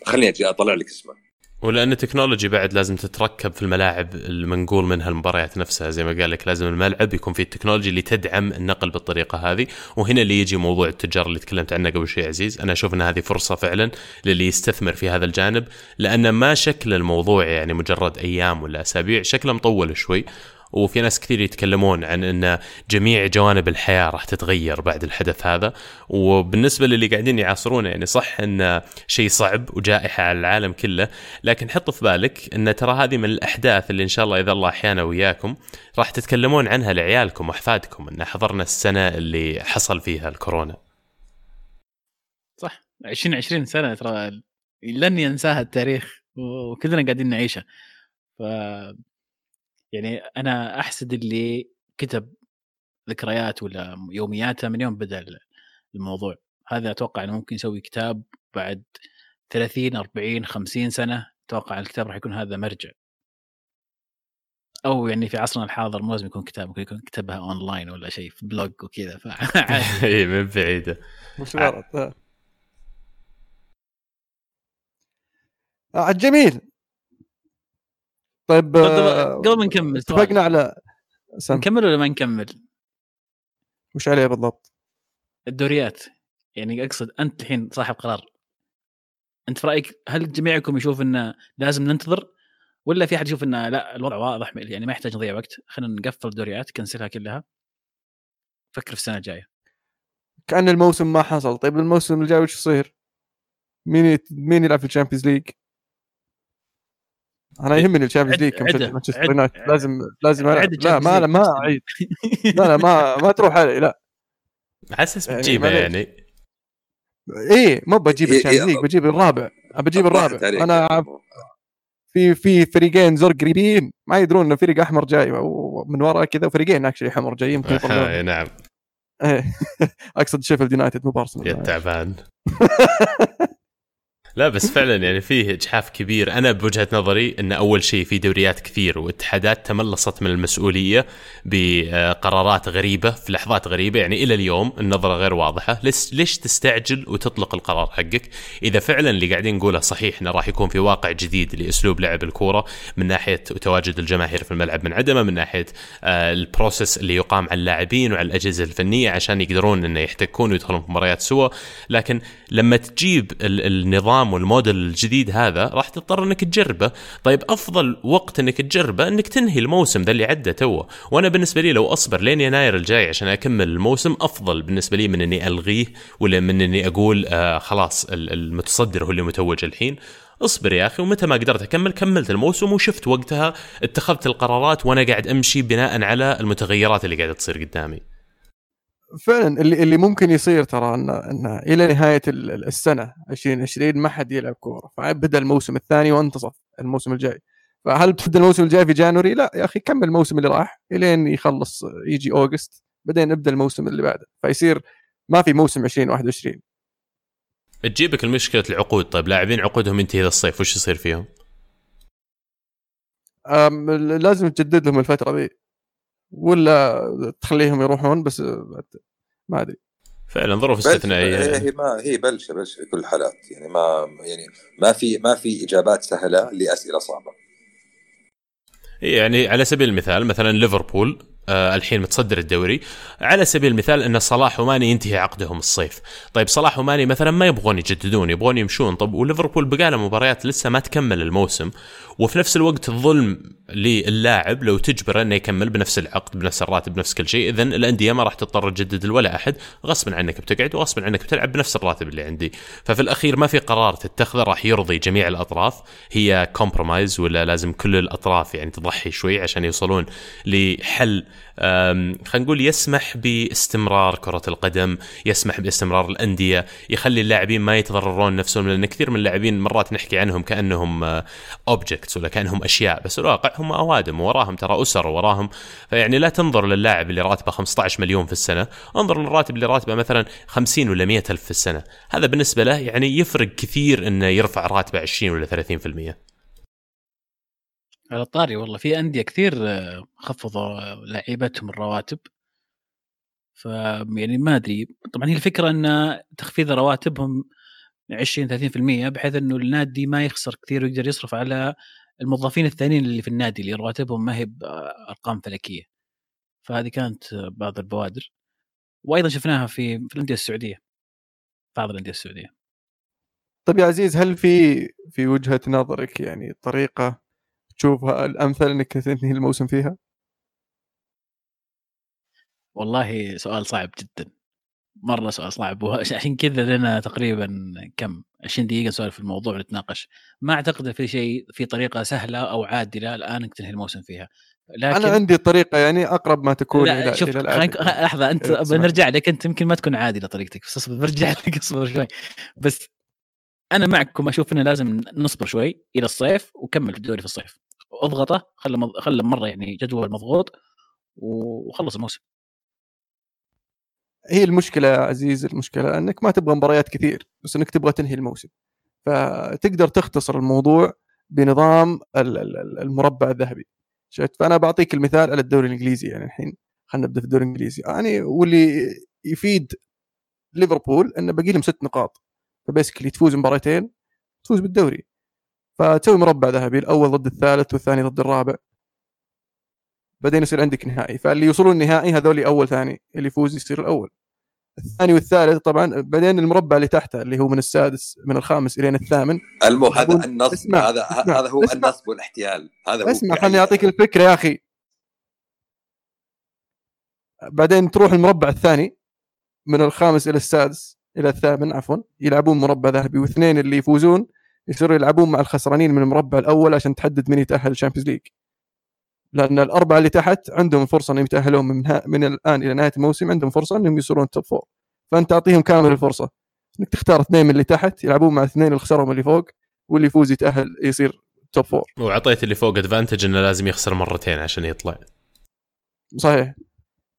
خليني أجي أطلع لك اسمه. ولأن ال technology بعد لازم تتركب في الملاعب المنقول منها المباريات نفسها. زي ما قال لك لازم الملعب يكون فيه ال technology اللي تدعم النقل بالطريقة هذه. وهنا اللي يجي موضوع التجار اللي تكلمت عنه قبل شوي عزيز. أنا أشوف إن هذه فرصة فعلا للي يستثمر في هذا الجانب لأن ما شكل الموضوع يعني مجرد أيام ولا أسابيع شكله مطول شوي. وفي ناس كثير يتكلمون عن إن جميع جوانب الحياة راح تتغير بعد الحدث هذا. وبالنسبة للي قاعدين يعاصرونه يعني صح انه شيء صعب وجائحة على العالم كله لكن حط في بالك إن ترى هذه من الأحداث اللي إن شاء الله إذا الله أحيانا وياكم راح تتكلمون عنها لعيالكم وأحفادكم إن حضرنا السنة اللي حصل فيها الكورونا. صح. 2020 سنة ترى لن ينساها التاريخ وكلنا قاعدين نعيشها. ف يعني أنا أحسد اللي كتب ذكريات ولا يومياته من يوم بدأ الموضوع. هذا أتوقع إنه ممكن يسوي كتاب بعد 30 40 50 سنة أتوقع الكتاب راح يكون هذا مرجع. أو يعني في عصرنا الحاضر مو لازم يكون كتاب ممكن يكون كتبها أونلاين ولا شيء في blog وكذا *laughs* *laughs* اي من بعيدة. مش غلط آه. آه، جميل. طيب قبل ما نكمل اتفقنا على سم. نكمل ولا ما نكمل؟ وش عليه بالضبط؟ الدوريات يعني اقصد انت الحين صاحب قرار انت في رأيك هل جميعكم يشوف إنه لازم ننتظر ولا في أحد يشوف إنه لا الوضع واضح يعني ما يحتاج نضيع وقت خلينا نقفل الدوريات كنسلها كلها فكر في السنة الجاية كأن الموسم ما حصل طيب الموسم الجاي وش يصير؟ مين مين يلعب في ال Champions League؟ أنا إيه، يهمني ال Champions League مانشستر يونايتد. لازم لازم لا ما ما أعيد. لا لا ما ما تروح علي لا. حاسس يعني بتجيبه يعني. إيه مو بجيب إيه ال Champions League بجيب الرابع. بجيب الرابع. أنا في في فريقين زر قريبين. ما يدرون إنه فريق أحمر جاي ومن ورا كذا وفريقين actually حمر جايين يمكن نعم. *laughs* أقصد شيفيلد يونايتد مو بارسنال يا تعبان. *laughs* لا بس فعلا يعني فيه إجحاف كبير. أنا بوجهة نظري إن أول شيء في دوريات كثير واتحادات تملصت من المسؤولية بقرارات غريبة في لحظات غريبة. يعني إلى اليوم النظرة غير واضحة. ليش تستعجل وتطلق القرار حقك؟ إذا فعلا اللي قاعدين نقوله صحيح إنه راح يكون في واقع جديد لأسلوب لعب الكورة من ناحية تواجد الجماهير في الملعب من عدمه من ناحية آه، ال process اللي يقام على اللاعبين وعلى الأجهزة الفنية عشان يقدرون إنه يحتكون ويدخلون في مباريات سوا. لكن لما تجيب النظام النظام والموديل الجديد هذا راح تضطر إنك تجربه. طيب أفضل وقت إنك تجربه إنك تنهي الموسم ذا اللي عدى توه وأنا بالنسبة لي لو أصبر لين يناير الجاي عشان أكمل الموسم أفضل بالنسبة لي من إني ألغيه ولا من إني أقول آه خلاص المتصدر هو اللي متوج الحين. أصبر يا أخي ومتى ما قدرت أكمل كملت الموسم وشفت وقتها اتخذت القرارات وأنا قاعد أمشي بناء على المتغيرات اللي قاعدة تصير قدامي. فعلا اللي اللي ممكن يصير ترى انه انه إلى نهاية السنة 2020 ما حد يلعب كورة فبدأ الموسم الثاني وانتصف الموسم الجاي. فهل بتبدأ الموسم الجاي في جانوري؟ لا يا أخي كمل الموسم اللي راح إلين يخلص يجي أوغست بعدين نبدا الموسم اللي بعده. فيصير ما في موسم 2021 تجيبك المشكلة العقود. طيب لاعبين عقودهم ينتهي هذا الصيف وش يصير فيهم؟ لازم تجدد لهم الفترة ذي. ولا تخليهم يروحون بس ما أدري. فعلا ظروف استثنائية هي, هي ما هي بلشه بلشة في كل الحالات. يعني ما يعني ما في ما في إجابات سهلة لأسئلة صعبة. يعني على سبيل المثال مثلا ليفربول الحين متصدر الدوري. على سبيل المثال إن صلاح وماني ينتهي عقدهم الصيف. طيب صلاح وماني مثلا ما يبغون يجددون يبغون يمشون. طب وليفربول بقى له مباريات لسه ما تكمل الموسم. وفي نفس الوقت الظلم للاعب لو تجبره إنه يكمل بنفس العقد بنفس الراتب بنفس كل شيء. اذا الأندية ما راح تضطر تجدد ولا أحد. غصبا عنك بتقعد وغصبا عنك بتلعب بنفس الراتب اللي عندي. ففي الأخير ما في قرار تتخذه راح يرضي جميع الأطراف. هي كومبرومايز ولا لازم كل الأطراف يعني تضحي شوي عشان يوصلون لحل خلينا نقول يسمح باستمرار كرة القدم يسمح باستمرار الأندية يخلي اللاعبين ما يتضررون نفسهم لأن كثير من اللاعبين مرات نحكي عنهم كأنهم اوبجكتس ولا كأنهم أشياء بس الواقع هم أوادم وراهم ترى أسر وراهم فيعني لا تنظر للاعب اللي راتبه 15 مليون في السنة انظر للراتب اللي راتبه مثلا 50 ولا 100 ألف في السنة. هذا بالنسبة له يعني يفرق كثير أنه يرفع راتبه 20 ولا 30% على الطاري والله. في أندية كثير آه، خفضوا لعيبتهم الرواتب. ف يعني ما أدري. طبعا هي الفكرة إن تخفيض رواتبهم 20 30% بحيث إنه النادي ما يخسر كثير ويقدر يصرف على الموظفين الثانيين اللي في النادي اللي رواتبهم ما هي بارقام فلكية. فهذه كانت بعض البوادر. وأيضا شفناها في في الأندية السعودية. بعض الأندية السعودية. طيب يا عزيز هل في في وجهة نظرك يعني طريقة تشوفها الامثل انك تنهي الموسم فيها؟ والله سؤال صعب جدا. مرة سؤال صعب. وعشان كذا لنا تقريبا كم؟ 20 دقيقة نسولف في الموضوع ونتناقش. ما أعتقد في شيء في طريقة سهلة أو عادلة الآن انك تنهي الموسم فيها. لكن أنا عندي طريقة يعني أقرب ما تكون لا إلى شوف إلى لحظة أنت بنرجع لك. أنت يمكن ما تكون عادلة طريقتك. بس اصبر برجع لك اصبر شوي. بس أنا معكم أشوف إنه لازم نصبر شوي إلى الصيف وكمل في الدوري في الصيف. أضغطه خله مض... خله مرة يعني جدول مضغوط وخلص الموسم. هي المشكلة يا عزيز المشكلة إنك ما تبغى مباريات كثير بس إنك تبغى تنهي الموسم. فتقدر تختصر الموضوع بنظام المربع الذهبي. شفت؟ فأنا بعطيك المثال على الدوري الإنجليزي يعني الحين. خلينا نبدأ في الدوري الإنجليزي. يعني واللي يفيد ليفربول إنه باقي لهم ست نقاط. فبيسكلي تفوز مباراتين تفوز بالدوري. فتسوي مربع ذهبي الأول ضد الثالث والثاني ضد الرابع. بعدين يصير عندك نهائي. فاللي يوصلون النهائي هذول أول ثاني اللي يفوز يصير الأول. الثاني والثالث طبعا بعدين المربع اللي تحته اللي هو من السادس من الخامس الين الثامن. المو هذا النصب اسمع هذا اسمع هذا هو اسمع. النصب والاحتيال. هذا اسمع خليني أعطيك الفكرة يا أخي. بعدين تروح المربع الثاني من الخامس إلى السادس إلى الثامن عفوا يلعبون مربع ذهبي واثنين اللي يفوزون يصيروا يلعبون مع الخسرانين من المربع الأول عشان تحدد من يتأهل ال Champions League لأن الأربعة اللي تحت عندهم فرصة إنهم يتأهلون من, من الآن إلى نهاية الموسم عندهم فرصة إنهم يصيرون top four فأنت تعطيهم كامل الفرصة. إنك تختار اثنين من اللي تحت يلعبون مع اثنين اللي خسرهم اللي فوق واللي يفوز يتأهل يصير توب فور واعطيت اللي فوق advantage إنه لازم يخسر مرتين عشان يطلع. صحيح.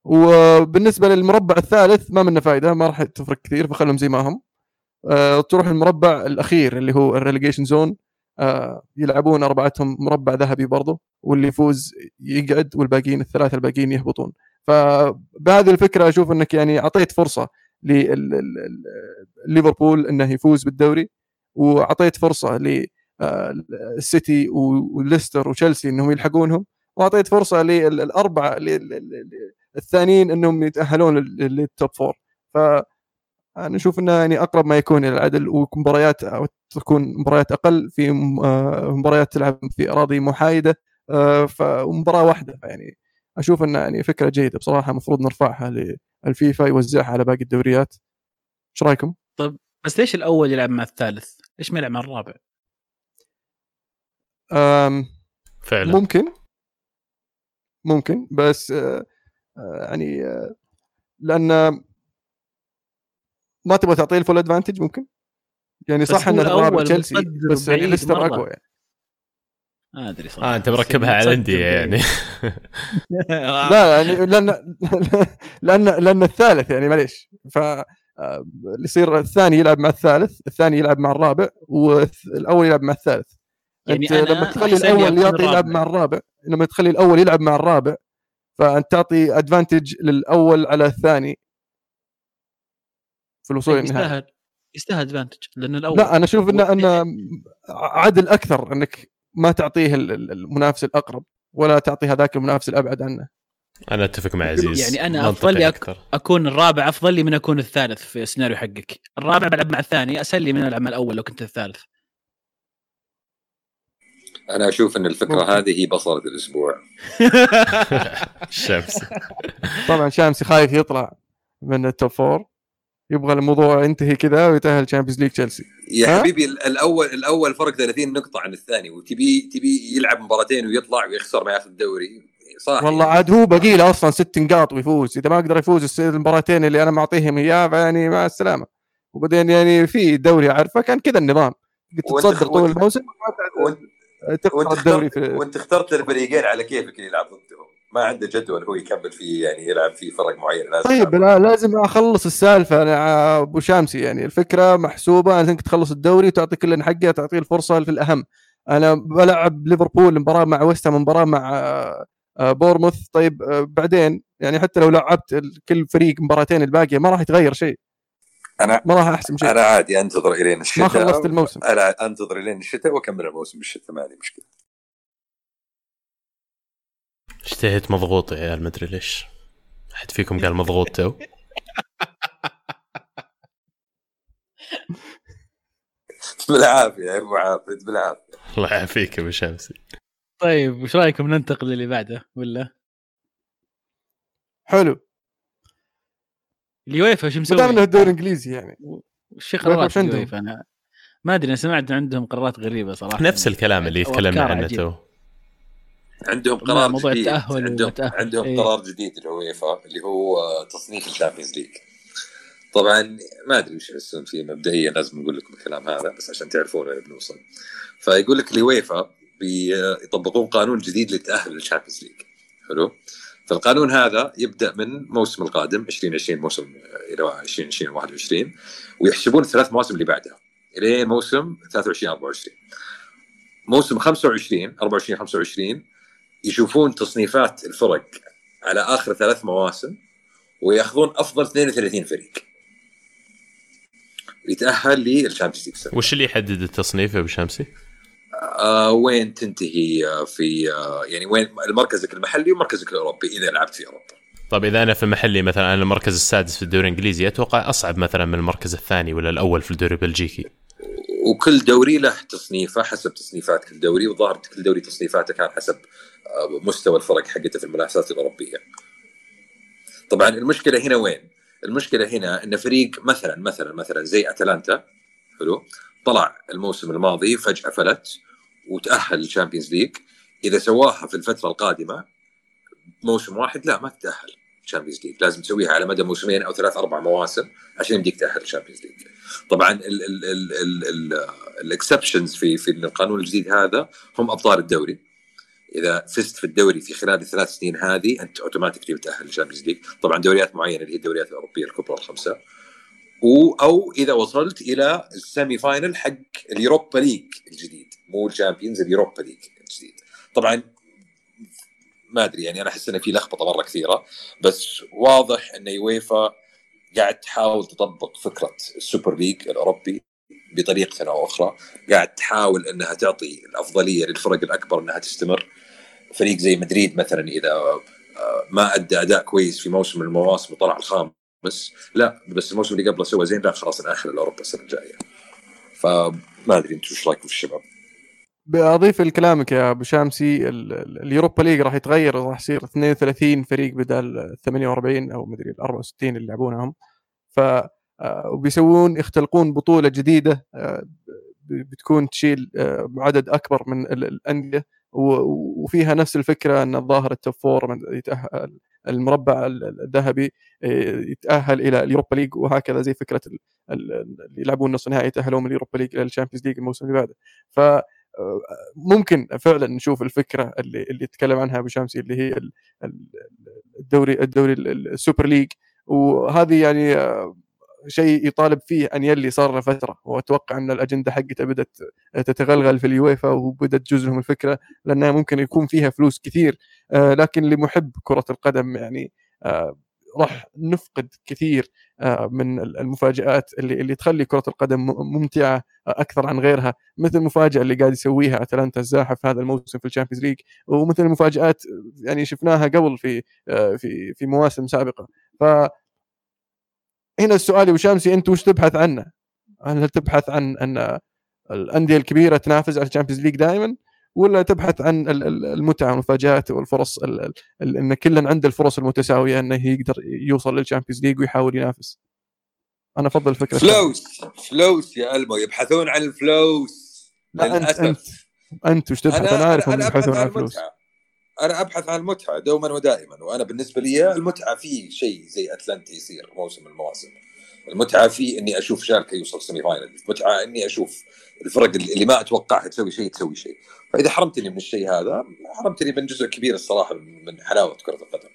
وبالنسبة للمربع الثالث ما منه فائده ما راح تفرق كثير فخلهم زي ما هم. تروح المربع الأخير اللي هو ال relegation zone. أه يلعبون أربعتهم مربع ذهبي برضه واللي يفوز يقعد والباقيين الثلاثة الباقيين يهبطون. فبهذه الفكرة أشوف إنك يعني أعطيت فرصة لليفربول إنه يفوز بالدوري وأعطيت فرصة للسيتي آه، وليستر وتشيلسي إنهم يلحقونهم وأعطيت فرصة للاربعه الثانيين إنهم يتأهلون لل top four ف أنا أشوف إنه يعني أقرب ما يكون إلى العدل ومباريات تكون مباريات أقل في آه، مباريات تلعب في أراضي محايدة آه، فمباراه واحدة يعني أشوف إنه يعني فكرة جيدة بصراحة المفروض نرفعها للفيفا يوزعها على باقي الدوريات إيش رأيكم؟ طيب بس ليش الأول يلعب مع الثالث؟ ليش ما يلعب مع الرابع؟ فعلا ممكن ممكن بس آه يعني لأن ما تبغى تعطيه الفول ادفانتج ممكن؟ يعني صح ان الرابع تشيلسي بس يعني ليستر أقوى يعني. ما أدري صراحة. آه أنت مركبها على الأندية يعني. *laughs* لا يعني لأن لأن لأن الثالث يعني معليش. ف آه، يصير الثاني يلعب مع الثالث الثاني يلعب مع الرابع والاول يلعب مع الثالث. يعني أنت لما تخلي الأول يعطي يلعب مع الرابع لما تخلي الأول يلعب مع الرابع فأنت تعطي ادفانتج للأول على الثاني. في الوصول للنهائي يستاهل يستاهل ادفانتج لأن الأول لا أنا أشوف انه انه عدل أكثر إنك ما تعطيه المنافس الأقرب ولا تعطي هذاك المنافس الأبعد عنه. أنا أتفق مع عزيز. يعني أنا أفضل لي أك... أكون الرابع أفضل لي من أكون الثالث في السيناريو حقك. الرابع بلعب مع الثاني اسهل لي من ألعب مع الأول لو كنت الثالث. أنا أشوف إن الفكرة ممكن. هذه هي وصلة الأسبوع. *laughs* شمسي طبعا شامسي خايف يطلع من ال top four يبغى الموضوع ينتهي كذا ويتأهل Champions League تشيلسي يا حبيبي الأول الأول فرق 30 نقطة عن الثاني وتبي تبي يلعب مباراتين ويطلع ويخسر ما ياخذ الدوري. صح والله عاد هو باقي له أصلا ست نقاط ويفوز. إذا ما قدر يفوز المباراتين اللي أنا معطيهم إياه يعني مع السلامة. وبعدين يعني في دوري عارفه كان كذا النظام. تصدر طول الموسم؟ وانت الدوري في وأنت اخترت الفريقين على كيفك يلعب ضدهم ما عنده جدول هو يكمل فيه يعني يلعب فيه فرق معين. لازم طيب لا لازم أخلص السالفة. أنا أبو شامسي يعني الفكرة محسوبة انك تخلص الدوري وتعطي كل حقه تعطيه الفرصة في الأهم. أنا بلعب ليفربول مباراة مع ويست مباراة مع آه، بورموث. طيب آه، بعدين يعني حتى لو لعبت كل فريق مباراتين الباقية ما راح يتغير شيء. أنا ما راح احسم شيء. أنا عادي أنتظر إلين الشتاء. ما خلصت الموسم. أنا أنتظر إلين الشتاء وأكمل الموسم بالشتاء ما عندي مشكلة. اشتهيت مضغوط يا عيال مدري ليش. حد فيكم قال مضغوط تو؟ بالعافية يا أبو عابد بالعافية. الله يعافيك يا أبو شمسي. طيب وش رأيكم ننتقل للي بعده ولا؟ حلو. اليويفا وش ما دام إنه مسوي؟ الدوري الانجليزي يعني. وش قرارات؟ اليويفا؟ أنا ما أدري أنا سمعت عندهم قرارات غريبة صراحة. نفس الكلام اللي تكلمنا عنه. تو. عندهم قرار موضوع جديد التأهل عندهم والتأهل. عندهم إيه. قرار جديد اليويفا اللي هو تصنيف ال Champions League. طبعا ما أدري وش يحسون فيه مبدئيا لازم نقول لكم الكلام هذا بس عشان تعرفون وين بنوصل فيقول لك اليويفا بيطبقون قانون جديد للتاهل لل Champions League. حلو؟ فالقانون هذا يبدأ من الموسم القادم 2020 موسم إلى 2020 21 ويحسبون الثلاث مواسم اللي بعدها. إلين موسم 23 24 موسم 25 24 25 يشوفون تصنيفات الفرق على آخر ثلاث مواسم ويأخذون أفضل 32 فريق. يتأهل لل Champions League وش اللي يحدد التصنيف يا أبو شمسي؟ آه وين تنتهي آه في آه يعني وين مركزك المحلي ومركزك الأوروبي إذا لعبت في أوروبا. طيب إذا أنا في المحلي مثلا أنا المركز السادس في الدوري الإنجليزي أتوقع أصعب مثلا من المركز الثاني ولا الأول في الدوري البلجيكي؟ وكل دوري له تصنيفه حسب تصنيفات كل دوري وظاهر كل دوري تصنيفاته كان حسب مستوى الفرق حقته في المنافسات الاوروبيه. طبعا المشكلة هنا وين؟ المشكلة هنا إن فريق مثلا مثلا مثلا زي أتلانتا حلو؟ طلع الموسم الماضي فجأة فلت وتأهل لل Champions League. إذا سواها في الفترة القادمة موسم واحد لا ما تتأهل ال Champions League. لازم تسويها على مدى موسمين أو ثلاث أربع مواسم عشان يمديك تأهل ال Champions League. طبعا ال exceptions في في القانون الجديد هذا هم أبطال الدوري. إذا فزت في الدوري في خلال الثلاث سنين هذه أنت automatically بتأهل لل Champions League طبعا دوريات معينة اللي هي الدوريات الأوروبية الكبرى الخمسه و أو إذا وصلت إلى ال semi final حق ال Europa League الجديد. مو ال Champions ال Europa League الجديد. طبعا ما أدري يعني أنا أحس انه في لخبطة مرة كثيرة. بس واضح إن يويفا قاعد تحاول تطبق فكرة ال Super League الأوروبي. بطريقة أو أخرى قاعد تحاول إنها تعطي الأفضلية للفرق الأكبر إنها تستمر. فريق زي مدريد مثلا إذا آه، ما أدى أداء كويس في موسم من المواسم وطلع الخامس لا بس الموسم اللي قبله سوى زين لا خلاص ناهل الأوروبا السنة الجاية. فما أدري أنتم إيش رأيكم في الشباب؟ بأضيف لكلامك يا أبو شامسي ال- ال- اليوروبا ليج راح يتغير راح يصير 32 فريق بدل 48 أو مدري ال 64 اللي يلعبونهم. ف وبيسوون يختلقون بطولة جديدة آه، بتكون تشيل آه، عدد أكبر من ال- الأندية وفيها نفس الفكرة أن الظاهر ال top four من يتأهل المربع ال- الذهبي آه، يتأهل إلى ال Europa League وهكذا زي فكرة ال- ال- اللي يلعبون نص نهائي يتأهلون من ال Europa League إلى ال Champions League الموسم اللي بعده. ف ممكن فعلا نشوف الفكرة اللي اللي يتكلم عنها أبو شمسي اللي هي ال- ال- الدوري الدوري ال- ال Super League وهذه يعني آه، شيء يطالب فيه أنييلي صار له فترة. وأتوقع أن الأجندة حقته بدأت تتغلغل في اليويفا وبدأت تجوز لهم الفكرة لأنها ممكن يكون فيها فلوس كثير. آه، لكن لمحب كرة القدم يعني آه، راح نفقد كثير آه، من المفاجآت اللي اللي تخلي كرة القدم ممتعة أكثر عن غيرها. مثل المفاجأة اللي قاعد يسويها أتلانتا الزاحف هذا الموسم في ال Champions League. ومثل المفاجآت يعني شفناها قبل في في في مواسم سابقة. ف هنا السؤال يا أبو شامسي أنت وش تبحث عنه؟ هل تبحث عن أن الأندية الكبيرة تنافس على ال Champions League دائما ولا تبحث عن ال- ال- المتعة والمفاجات والفرص ال- ال- ال- إن كل عنده الفرص المتساوية أنه يقدر يوصل لل Champions League ويحاول ينافس أنا أفضل فكرة فلوس فلوس يا المو يبحثون عن الفلوس لا انت. انت أنت وش تبحث أنا عارف أنهم يبحثون عن عن فلوس المتعة. أنا أبحث عن المتعه دوما ودائما وأنا بالنسبة لي المتعة في شيء زي أتلانتا يصير موسم المواسم. المتعة في إني أشوف شالكه يوصل semi final المتعة إني أشوف الفرق اللي ما اتوقعها تسوي شيء تسوي شيء. فإذا حرمتني من الشيء هذا حرمتني من جزء كبير الصراحة من من حلاوة كرة القدم.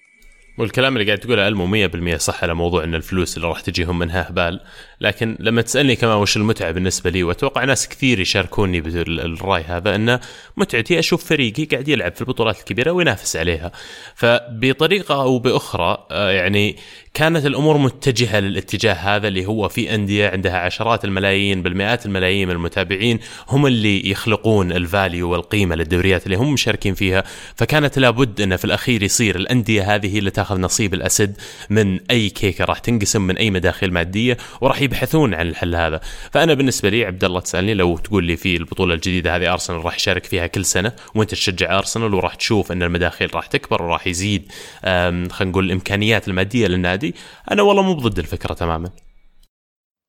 والكلام اللي قاعد تقوله المو 100% صح على موضوع إن الفلوس اللي راح تجيهم منها هبال. لكن لما تسألني كمان وش المتعة بالنسبة لي وأتوقع ناس كثير يشاركوني بالراي هذا أن متعتي أشوف فريقي قاعد يلعب في البطولات الكبيرة وينافس عليها. فبطريقة أو بأخرى آه، يعني كانت الأمور متجهة للاتجاه هذا اللي هو في أندية عندها عشرات الملايين بالمئات الملايين من المتابعين هم اللي يخلقون الفاليو والقيمة للدوريات اللي هم مشاركين فيها. فكانت لابد انه في الأخير يصير الأندية هذه اللي تاخذ نصيب الأسد من أي كيكة راح تنقسم من أي مداخيل مادية وراح يبحثون عن الحل هذا. فأنا بالنسبة لي عبد الله تسألني لو تقول لي في البطولة الجديدة هذه أرسنال راح يشارك فيها كل سنة وأنت تشجع أرسنال وراح تشوف أن المداخيل راح تكبر وراح يزيد خلينا نقول الإمكانيات المادية للنادي أنا والله مو ضد الفكرة تماما.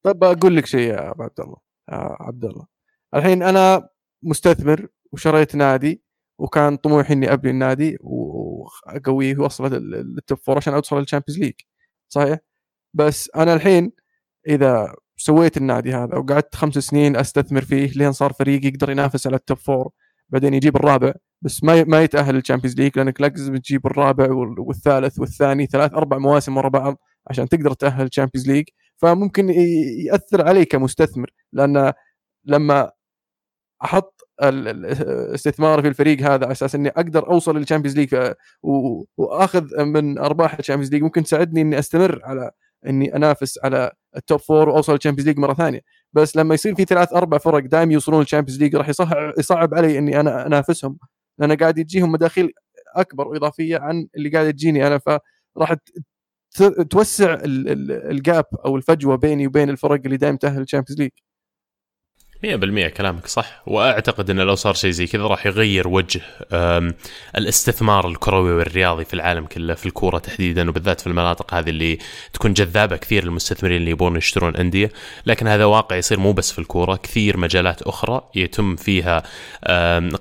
طيب أقول لك شيء يا عبد الله يا عبد الله. الحين أنا مستثمر وشريت نادي وكان طموحي إني أبني النادي وأقويه واوصله لل top four عشان أوصل لل Champions League صحيح؟ بس أنا الحين إذا سويت النادي هذا وقعدت خمس سنين أستثمر فيه لين صار فريق يقدر ينافس على ال top four بعدين يجيب الرابع. بس ما ما يتأهل لل Champions League لأنك لازم تجيب الرابع والثالث والثاني ثلاث أربع مواسم ورا بعض عشان تقدر تأهل ال Champions League فممكن يأثر علي كمستثمر لأن لما أحط الاستثمار في الفريق هذا على أساس إني أقدر أوصل لل Champions League وأخذ من أرباح ال Champions League ممكن تساعدني إني أستمر على إني أنافس على ال top four وأوصل لل Champions League مرة ثانية. بس لما يصير في ثلاث أربع فرق دائما يوصلون لل Champions League راح يصعب علي إني أنا أنافسهم. لأن قاعد يجيهم مداخيل أكبر وإضافية عن اللي قاعد تجيني أنا. فراح توسع ال gap أو الفجوة بيني وبين الفرق اللي دائما تأهل ال Champions League 100% كلامك صح. وأعتقد انه لو صار شيء زي كذا راح يغير وجه الاستثمار الكروي والرياضي في العالم كله في الكورة تحديدا وبالذات في المناطق هذه اللي تكون جذابة كثير للمستثمرين اللي يبون يشترون أندية. لكن هذا واقع يصير مو بس في الكورة كثير مجالات أخرى يتم فيها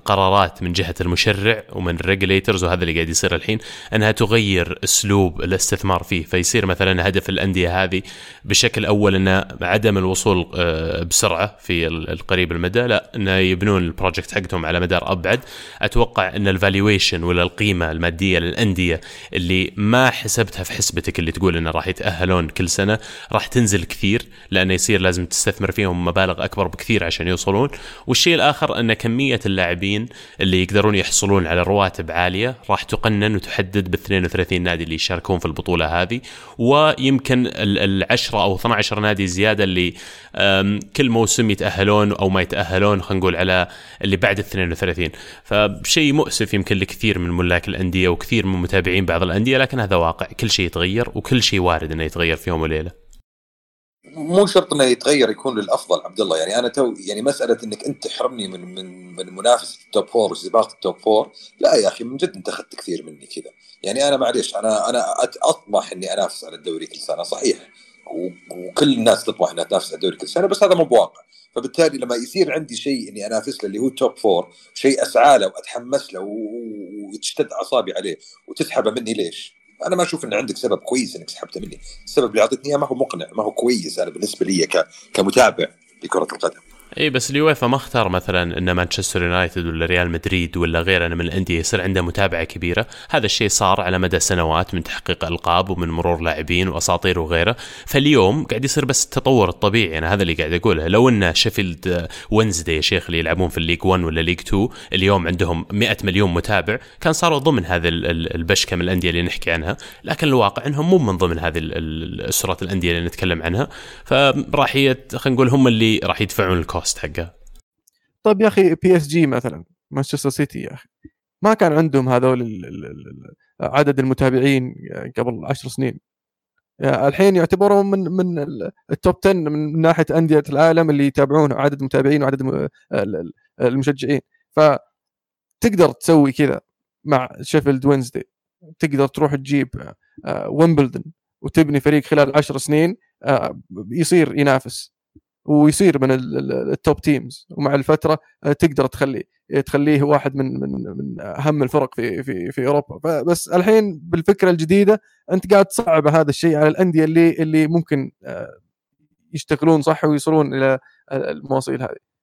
قرارات من جهة المشرع ومن ال regulators وهذا اللي قاعد يصير الحين إنها تغير أسلوب الاستثمار فيه. فيصير مثلا هدف الأندية هذه بشكل أول إنه عدم الوصول أه، بسرعة في القريب المدى لا انه يبنون ال project حقتهم على مدار أبعد. أتوقع إن ال valuation ولا القيمة المادية للأندية اللي ما حسبتها في حسبتك اللي تقول إنه راح يتأهلون كل سنة راح تنزل كثير لأنه يصير لازم تستثمر فيهم مبالغ أكبر بكثير عشان يوصلون. والشيء الآخر إن كمية اللاعبين اللي يقدرون يحصلون على رواتب عالية راح تقنن وتحدد بال 32 نادي اللي يشاركون في البطولة هذه. ويمكن ال 10 أو 12 نادي زيادة اللي كل موسم يتأهلون أو ما يتأهلون خلينا نقول على اللي بعد ال 32 فشيء مؤسف يمكن لكثير من ملاك الأندية وكثير من متابعين بعض الأندية لكن هذا واقع. كل شيء يتغير وكل شيء وارد إنه يتغير في يوم وليلة. مو شرط إنه يتغير يكون للأفضل عبد الله. يعني أنا تو يعني مسألة إنك أنت تحرمني من من من منافسه ال top four وسباق ال top four لا يا أخي من جد أنت أخذت كثير مني كذا. يعني أنا معليش أنا أنا أطمح إني أنافس على الدوري كل سنة صحيح. وكل الناس تطمح إنها تنافس على الدوري كل سنة بس هذا مو بواقع. فبالتالي لما يصير عندي شيء إني أنافس له اللي هو top four شيء أسعى له وأتحمس له وتشتد أعصابي عليه وتسحبه مني ليش؟ أنا ما أشوف إن عندك سبب كويس إنك سحبته مني، السبب اللي أعطيتني إياه ما هو مقنع، ما هو كويس أنا بالنسبة لي كمتابع لكرة القدم. اي بس اليويفا ما اختار مثلا إن مانشستر يونايتد ولا ريال مدريد ولا غيره من الأندية يصير عنده متابعة كبيرة، هذا الشيء صار على مدى سنوات من تحقيق ألقاب ومن مرور لاعبين وأساطير وغيره، فاليوم قاعد يصير بس التطور الطبيعي. أنا هذا اللي قاعد أقوله، لو إن شيفيلد وينزداي يا شيخ اللي يلعبون في ال League 1 ولا League 2 اليوم عندهم 100 مليون متابع، كان صاروا ضمن هذه الشبكة من الأندية اللي نحكي عنها، لكن الواقع إنهم مو من ضمن هذه الاسره الأندية اللي نتكلم عنها، فراح خلينا نقول هم اللي راح يدفعون ال cost حقه. طيب يا أخي PSG مثلا مانشستر سيتي يا أخي. ما كان عندهم هذول عدد المتابعين قبل عشر سنين. الحين يعتبروا من من ال top 10 من ناحية أندية العالم اللي يتابعون عدد المتابعين وعدد المشجعين. فتقدر تسوي كذا مع شيفيلد وينزداي تقدر تروح تجيب ويمبلدون وتبني فريق خلال عشر سنين يصير ينافس. ويصير من ال top teams ومع الفترة آه، تقدر تخليه تخليه واحد من من من أهم الفرق في في في أوروبا. بس الحين بالفكرة الجديدة أنت قاعد تصعب هذا الشيء على الأندية اللي اللي ممكن آه، يشتغلون صح ويوصلون إلى المواصل هذه.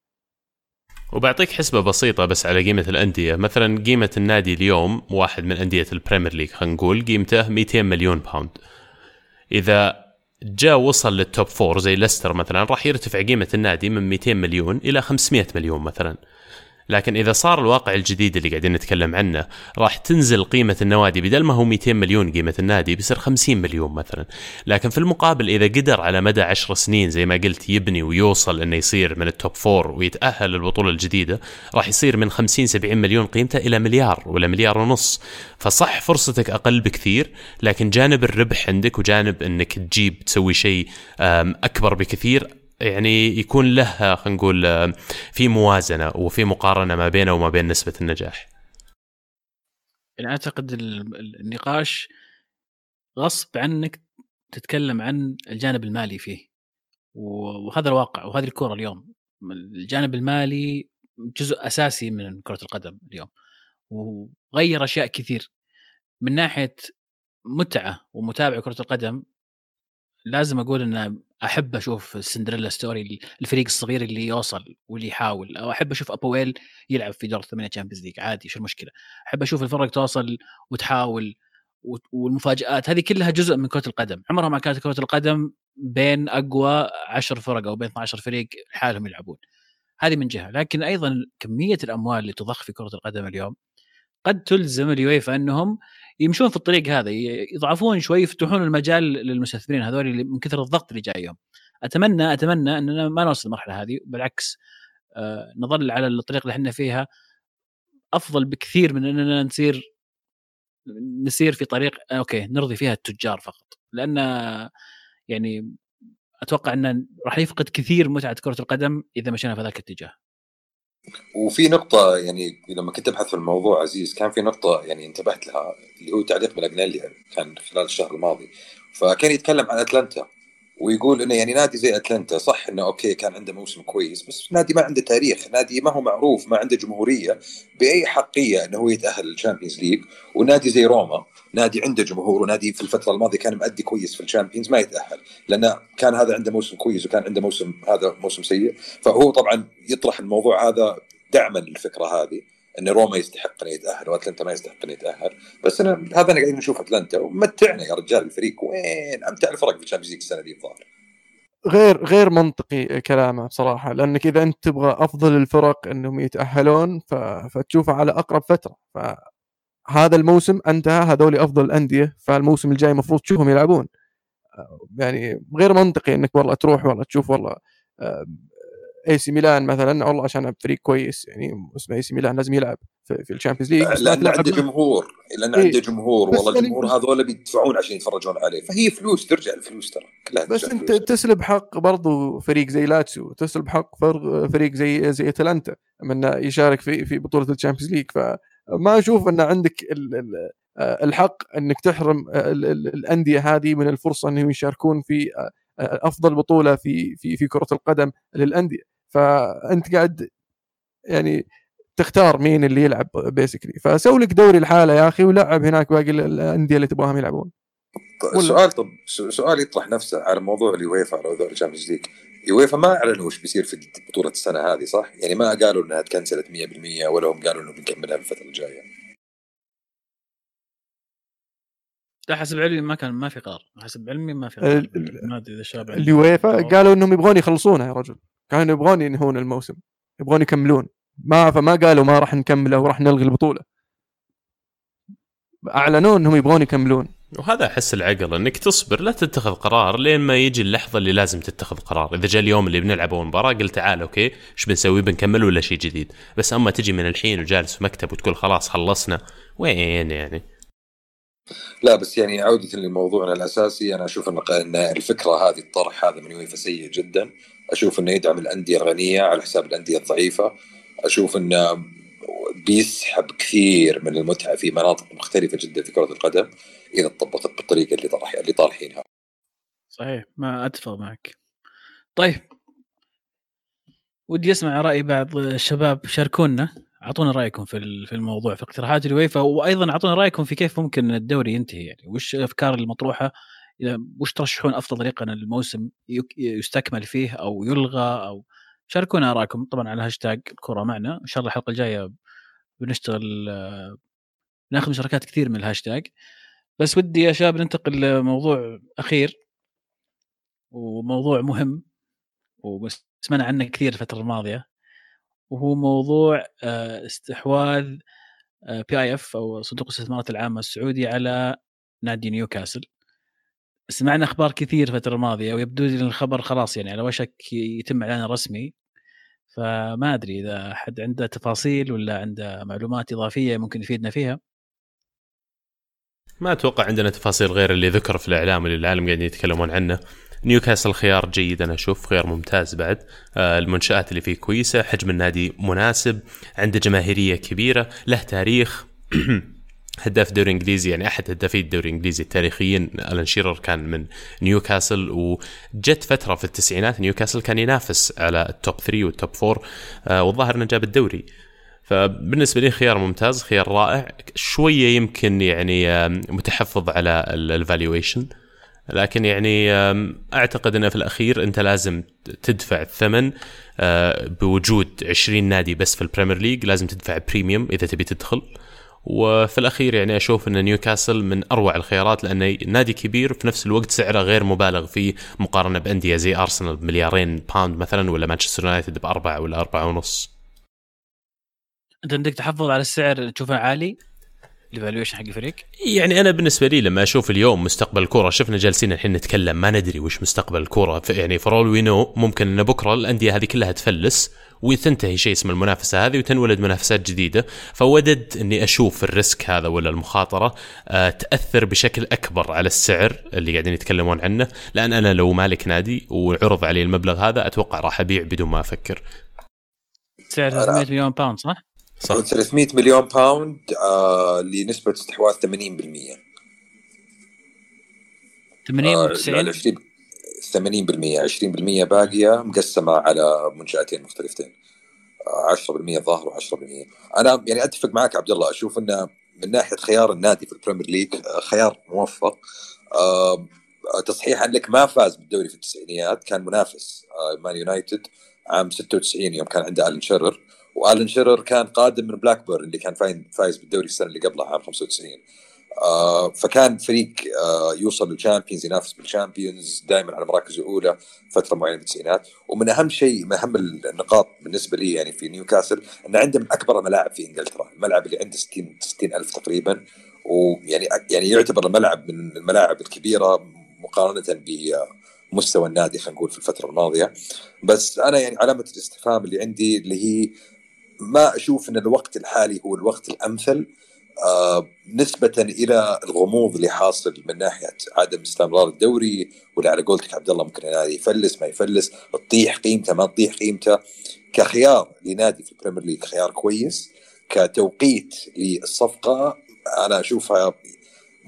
وبعطيك حسبة بسيطة بس على قيمة الأندية. مثلا قيمة النادي اليوم واحد من أندية ال Premier League خلينا نقول قيمته 200 مليون pound إذا جاء وصل لل top four زي ليستر مثلا راح يرتفع قيمة النادي من 200 مليون إلى 500 مليون مثلا. لكن إذا صار الواقع الجديد اللي قاعدين نتكلم عنه راح تنزل قيمة النوادي بدل ما هو 200 مليون قيمة النادي بيصير 50 مليون مثلا. لكن في المقابل إذا قدر على مدى 10 سنين زي ما قلت يبني ويوصل إنه يصير من ال top four ويتأهل للبطولة الجديدة راح يصير من 50 70 مليون قيمته إلى مليار ولا مليار ونص. فصح فرصتك أقل بكثير لكن جانب الربح عندك وجانب إنك تجيب تسوي شيء أكبر بكثير يعني يكون له خلينا نقول في موازنة وفي مقارنة ما بينه وما بين نسبة النجاح. يعني أعتقد النقاش غصب عنك تتكلم عن الجانب المالي فيه. وهذا الواقع وهذه الكره اليوم. الجانب المالي جزء أساسي من كرة القدم اليوم. وغير أشياء كثير. من ناحية متعة ومتابعة كرة القدم لازم أقول ان أحب أشوف السندريلا ستوري الفريق الصغير اللي يوصل واللي يحاول أو أحب أشوف ابويل يلعب في دور الثمانيه Champions League عادي شو المشكلة؟ أحب أشوف الفرق توصل وتحاول والمفاجآت هذه كلها جزء من كرة القدم. عمرها ما كانت كرة القدم بين أقوى 10 فرق أو بين 12 فريق لحالهم يلعبون. هذه من جهة. لكن أيضا كمية الأموال اللي تضخ في كرة القدم اليوم قد تلزم اليويفا أنهم يمشون في الطريق هذا يضعفون شوي يفتحون المجال للمستثمرين هذول اللي من كثر الضغط اللي جايهم. أتمنى أتمنى أننا ما نوصل المرحله هذه بالعكس آه نظل على الطريق اللي إحنا فيها أفضل بكثير من أننا نصير نسير في طريق أوكي نرضي فيها التجار فقط. لأن يعني أتوقع أن راح يفقد كثير متعة كرة القدم إذا مشينا في ذاك الاتجاه. وفي نقطة يعني لما كنت أبحث في الموضوع عزيز كان في نقطة يعني انتبهت لها اللي هو تعليق من اجنالي كان خلال الشهر الماضي. فكان يتكلم عن أتلانتا. ويقول إنه يعني نادي زي أتلانتا صح إنه أوكي كان عنده موسم كويس بس نادي ما عنده تاريخ، نادي ما هو معروف، ما عنده جمهور بأي حقية إنه هو يتأهل لل Champions League، ونادي زي روما نادي عنده جمهور ونادي في الفترة الماضية كان مؤدي كويس في ال Champions ما يتأهل، لأنه كان هذا عنده موسم كويس وكان عنده موسم هذا موسم سيء، فهو طبعا يطرح الموضوع هذا دعما للفكرة هذه. إن روما يستحق ان يتأهل واتلانتا ما يستحق ان يتأهل. بس أنا هذا أنا قاعدين نشوف أتلانتا ومتعنا يا رجال الفريق وين؟ أمتع الفرق في ال Champions League السنة دي الظاهر. غير غير منطقي كلامه بصراحة لأنك إذا أنت تبغى أفضل الفرق إنهم يتأهلون ف... فتشوفه على أقرب فترة. فهذا الموسم أنتهى هذول أفضل الأندية فالموسم الجاي المفروض تشوفهم يلعبون؟ يعني غير منطقي إنك والله تروح والله تشوف والله AC ميلان مثلا والله عشان فريق كويس يعني اسمه AC ميلان لازم يلعب في, في ال Champions League. لأن عنده جمهور لأن إيه؟ عنده جمهور والله الجمهور يعني هذول بيدفعون عشان يتفرجون عليه. فهي فلوس ترجع الفلوس ترى كلها بس أنت تسلب حق برضو فريق زي لاتسيو تسلب حق فريق زي زي أتلانتا من يشارك في في بطولة ال Champions League. فما أشوف أن عندك الحق أنك تحرم الأندية هذه من الفرصة أنهم يشاركون في أفضل بطولة في في في كرة القدم للأندية. فأنت قاعد يعني تختار مين اللي يلعب basically فسوي لك دوري لحاله يا أخي ولعب هناك باقي الأندية اللي تبغاهم يلعبون. طيب سؤال طب سؤال يطرح نفسه على موضوع اليويفا على دوري ال Champions League. يويفا ما أعلنوا وش بيصير في بطولة السنة هذه صح؟ يعني ما قالوا إنها ت cancel ت 100% ولا هم قالوا إنه بنكملها في الفترة الجاية. لا حسب علمي ما كان ما في قرار. حسب علمي ما في قرار. ما أدري إذا الشباب اليويفا قالوا إنهم يبغون يخلصونها يا رجل. كانوا يبغون ينهون الموسم يبغون يكملون. ما فما قالوا ما راح نكمل أو راح نلغي البطولة. أعلنوا إنهم يبغون يكملون. وهذا أحس العقل إنك تصبر لا تتخذ قرار لين ما يجي اللحظة اللي لازم تتخذ قرار، إذا جاء اليوم اللي بنلعب مباراة قلت تعال أوكي إيش بنسوي؟ بنكمل ولا شيء جديد، بس أما تجي من الحين وجالس في مكتب وتقول خلاص خلصنا وين يعني؟ لا بس يعني عودة لموضوعنا الأساسي أنا أشوف أن الفكرة هذه الطرح هذا من يويفا سيء جدا. أشوف أنه يدعم الأندية الغنية على حساب الأندية الضعيفة. أشوف أنه بيسحب كثير من المتعة في مناطق مختلفة جدا في كرة القدم إذا طبقت بالطريقة اللي طرح اللي طالحينها صحيح ما أتفق معك. طيب. ودي أسمع رأي بعض الشباب شاركونا. أعطونا رأيكم في في الموضوع في اقتراحات الويفا وأيضا أعطونا رأيكم في كيف ممكن الدوري ينتهي يعني. وش الافكار المطروحة؟ وش ترشحون أفضل طريقة إن الموسم يستكمل فيه أو يلغى أو شاركونا آرائكم طبعا على هاشتاج الكره معنا. إن شاء الله الحلقة الجاية بنشتغل ناخذ مشاركات كثير من الهاشتاج بس ودي يا شباب ننتقل لموضوع أخير وموضوع مهم وسمعنا عنه كثير الفترة الماضية. وهو موضوع آه، استحواذ PIF أو صندوق الاستثمارات العامة السعودي على نادي نيوكاسل. سمعنا أخبار كثير الفترة الماضية ويبدو لي الخبر خلاص يعني على وشك يتم اعلانه رسمي. فما أدري إذا حد عنده تفاصيل ولا عنده معلومات إضافية ممكن يفيدنا فيها. ما أتوقع عندنا تفاصيل غير اللي ذكر في الإعلام اللي العالم قاعدين يتكلمون عنه. نيوكاسل خيار جيد أنا أشوف خيار ممتاز بعد. آه، المنشآت اللي فيه كويسة حجم النادي مناسب عنده جماهيرية كبيرة له تاريخ. *clears throat* هداف الدوري الانجليزي يعني أحد هدافي الدوري الإنجليزي التاريخيين ألان شيرر كان من نيوكاسل وجت فترة في التسعينات نيوكاسل كان ينافس على ال top 3 وال top 4 آه، والظاهر إنه جاب الدوري. فبالنسبة لي خيار ممتاز خيار رائع شوية يمكن يعني متحفظ على ال valuation لكن يعني أعتقد إنه في الأخير أنت لازم تدفع الثمن آه، بوجود 20 نادي بس في ال Premier League لازم تدفع premium إذا تبي تدخل. وفي الأخير يعني أشوف أن نيوكاسل من أروع الخيارات لأنه نادي كبير في نفس الوقت سعره غير مبالغ فيه مقارنة بأندية زي أرسنال بمليارين pound مثلا ولا مانشستر يونايتد بأربعة ولا أربعة ونص. أنت عندك تحفظ على السعر تشوفه عالي ال evaluation حق الفريق؟ يعني أنا بالنسبة لي لما أشوف اليوم مستقبل الكورة شفنا جالسين الحين نتكلم ما ندري وش مستقبل الكورة يعني for all we know ممكن إن بكرة الأندية هذه كلها تفلس وتنتهي شيء اسمه المنافسة هذه وتنولد منافسات جديدة. فوددت إني أشوف ال risk هذا ولا المخاطرة آه تأثر بشكل أكبر على السعر اللي قاعدين يتكلمون عنه. لأن أنا لو مالك نادي وعرض علي المبلغ هذا أتوقع راح أبيع بدون ما أفكر. سعر 300 مليون pound صح؟ صح. 300 مليون باوند آه لنسبة استحواذ 80% 80 و 90 80% 20% باقية مقسمة على منشآتين مختلفتين. 10% ظاهر و10% أنا يعني أتفق معك عبد الله أشوف إنه من ناحية خيار النادي في ال Premier League آه، خيار موفق. أه تصحيحا لك ما فاز بالدوري في التسعينيات كان منافس أه مان يونايتد عام 96 يوم كان عنده آلن شيرر. وآلن شيرر كان قادم من بلاك بيرن اللي كان فايز بالدوري السنة اللي قبلها عام 95 آه فكان فريق آه يوصل لل Champions ينافس بال Champions دائما على مراكز الاولى فترة معينة بالتسعينات ومن أهم شيء من أهم النقاط بالنسبة لي يعني في نيوكاسل إن عندهم أكبر الملاعب في إنجلترا الملعب اللي عنده 60 60 ألف تقريبا. ويعني يعني يعتبر الملعب من الملاعب الكبيرة مقارنة بمستوى النادي خلينا نقول في الفترة الماضية. بس أنا يعني علامة الاستفهام اللي عندي اللي هي ما أشوف إن الوقت الحالي هو الوقت الأمثل آه نسبة إلى الغموض اللي حاصل من ناحية عدم استمرار الدوري ولا على قولتك عبد الله ممكن النادي يفلس ما يفلس تطيح قيمته ما تطيح قيمته. كخيار لنادي في ال Premier League خيار كويس. كتوقيت للصفقة أنا أشوفها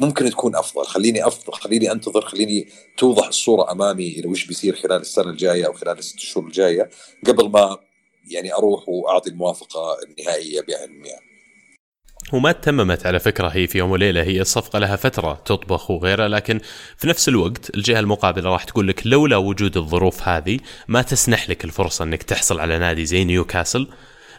ممكن تكون أفضل. خليني أفضل خليني أنتظر خليني توضح الصورة أمامي إلى وش بيصير خلال السنة الجاية أو خلال الست شهور الجاية قبل ما يعني أروح وأعطي الموافقة النهائية بعلم يعني. وما تممت على فكرة هي في يوم وليلة هي الصفقة لها فترة تطبخ وغيرها لكن في نفس الوقت الجهة المقابلة راح تقول لك لولا وجود الظروف هذه ما تسنح لك الفرصة إنك تحصل على نادي زي نيوكاسل.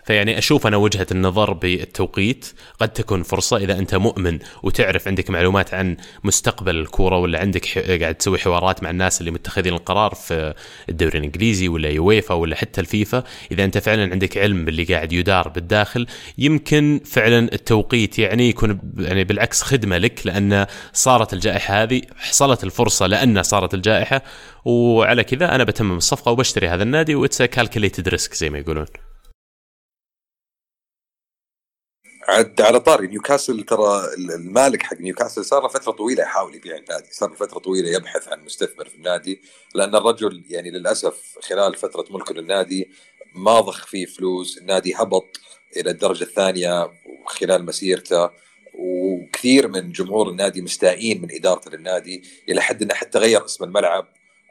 فيعني أشوف أنا وجهة النظر بالتوقيت. قد تكون فرصة إذا أنت مؤمن وتعرف عندك معلومات عن مستقبل الكورة ولا عندك قاعد تسوي حوارات مع الناس اللي متخذين القرار في الدوري الإنجليزي ولا يويفا ولا حتى الفيفا. إذا أنت فعلا عندك علم باللي قاعد يدار بالداخل يمكن فعلا التوقيت يعني يكون يعني بالعكس خدمة لك لأن صارت الجائحة هذه حصلت الفرصة لأن صارت الجائحة. وعلى كذا أنا بتمم الصفقة وبشتري هذا النادي و it's calculated risk زي ما يقولون. عد على طاري. نيوكاسل ترى المالك حق نيوكاسل صار له فترة طويلة يحاول يبيع النادي، صار له فترة طويلة يبحث عن مستثمر في النادي لأن الرجل يعني للأسف خلال فترة ملكه للنادي ما ضخ فيه فلوس، النادي هبط إلى الدرجة الثانية خلال مسيرته وكثير من جمهور النادي مستائين من إدارته للنادي إلى حد إنه حتى غير اسم الملعب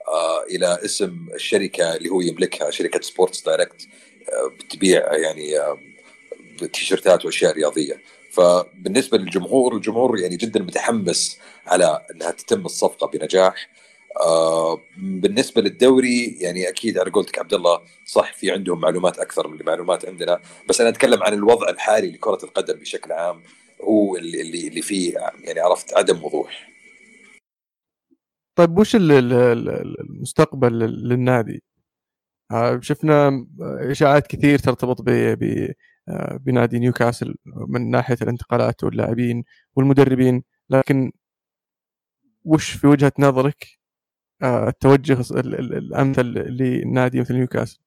آه إلى اسم الشركة اللي هو يملكها شركة سبورتس دايركت آه بتبيع يعني تيشرتات وأشياء رياضية. فبالنسبة للجمهور الجمهور يعني جدا متحمس على إنها تتم الصفقة بنجاح. آه بالنسبة للدوري يعني أكيد على قولتك عبد الله صح في عندهم معلومات أكثر من المعلومات عندنا. بس أنا أتكلم عن الوضع الحالي لكرة القدم بشكل عام هو اللي اللي فيه يعني عرفت عدم وضوح. طيب وش ال- ال- ال- المستقبل لل- للنادي؟ آه، شفنا إشاعات كثير ترتبط ب بنادي نيوكاسل من ناحية الانتقالات واللاعبين والمدربين. لكن وش في وجهة نظرك آه، التوجه ال- ال- الأمثل لنادي مثل نيوكاسل؟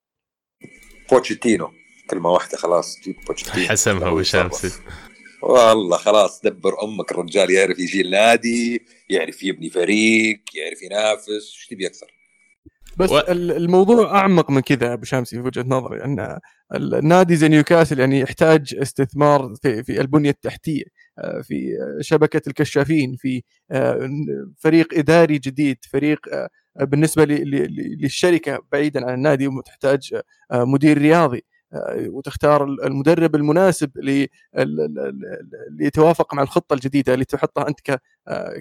بوتشيتينو. كلمة واحدة خلاص جيب بوتشيتينو. *laughs* حسمها. شمسي والله خلاص دبر أمرك الرجال يعرف يشيل نادي يعرف يبني فريق يعرف ينافس إيش تبي أكثر؟ بس و- ال- الموضوع أعمق من كذا أبو شمسي في وجهة نظري أن النادي زي نيوكاسل يعني يحتاج استثمار في في البنية التحتية آه، في شبكة الكشافين في آه، فريق إداري جديد فريق آه، بالنسبة للشركة بعيدا عن النادي تحتاج آه، مدير رياضي وتختار المدرب المناسب ل- ال- ال- ال- اللي يتوافق مع الخطة الجديدة اللي تحطها أنت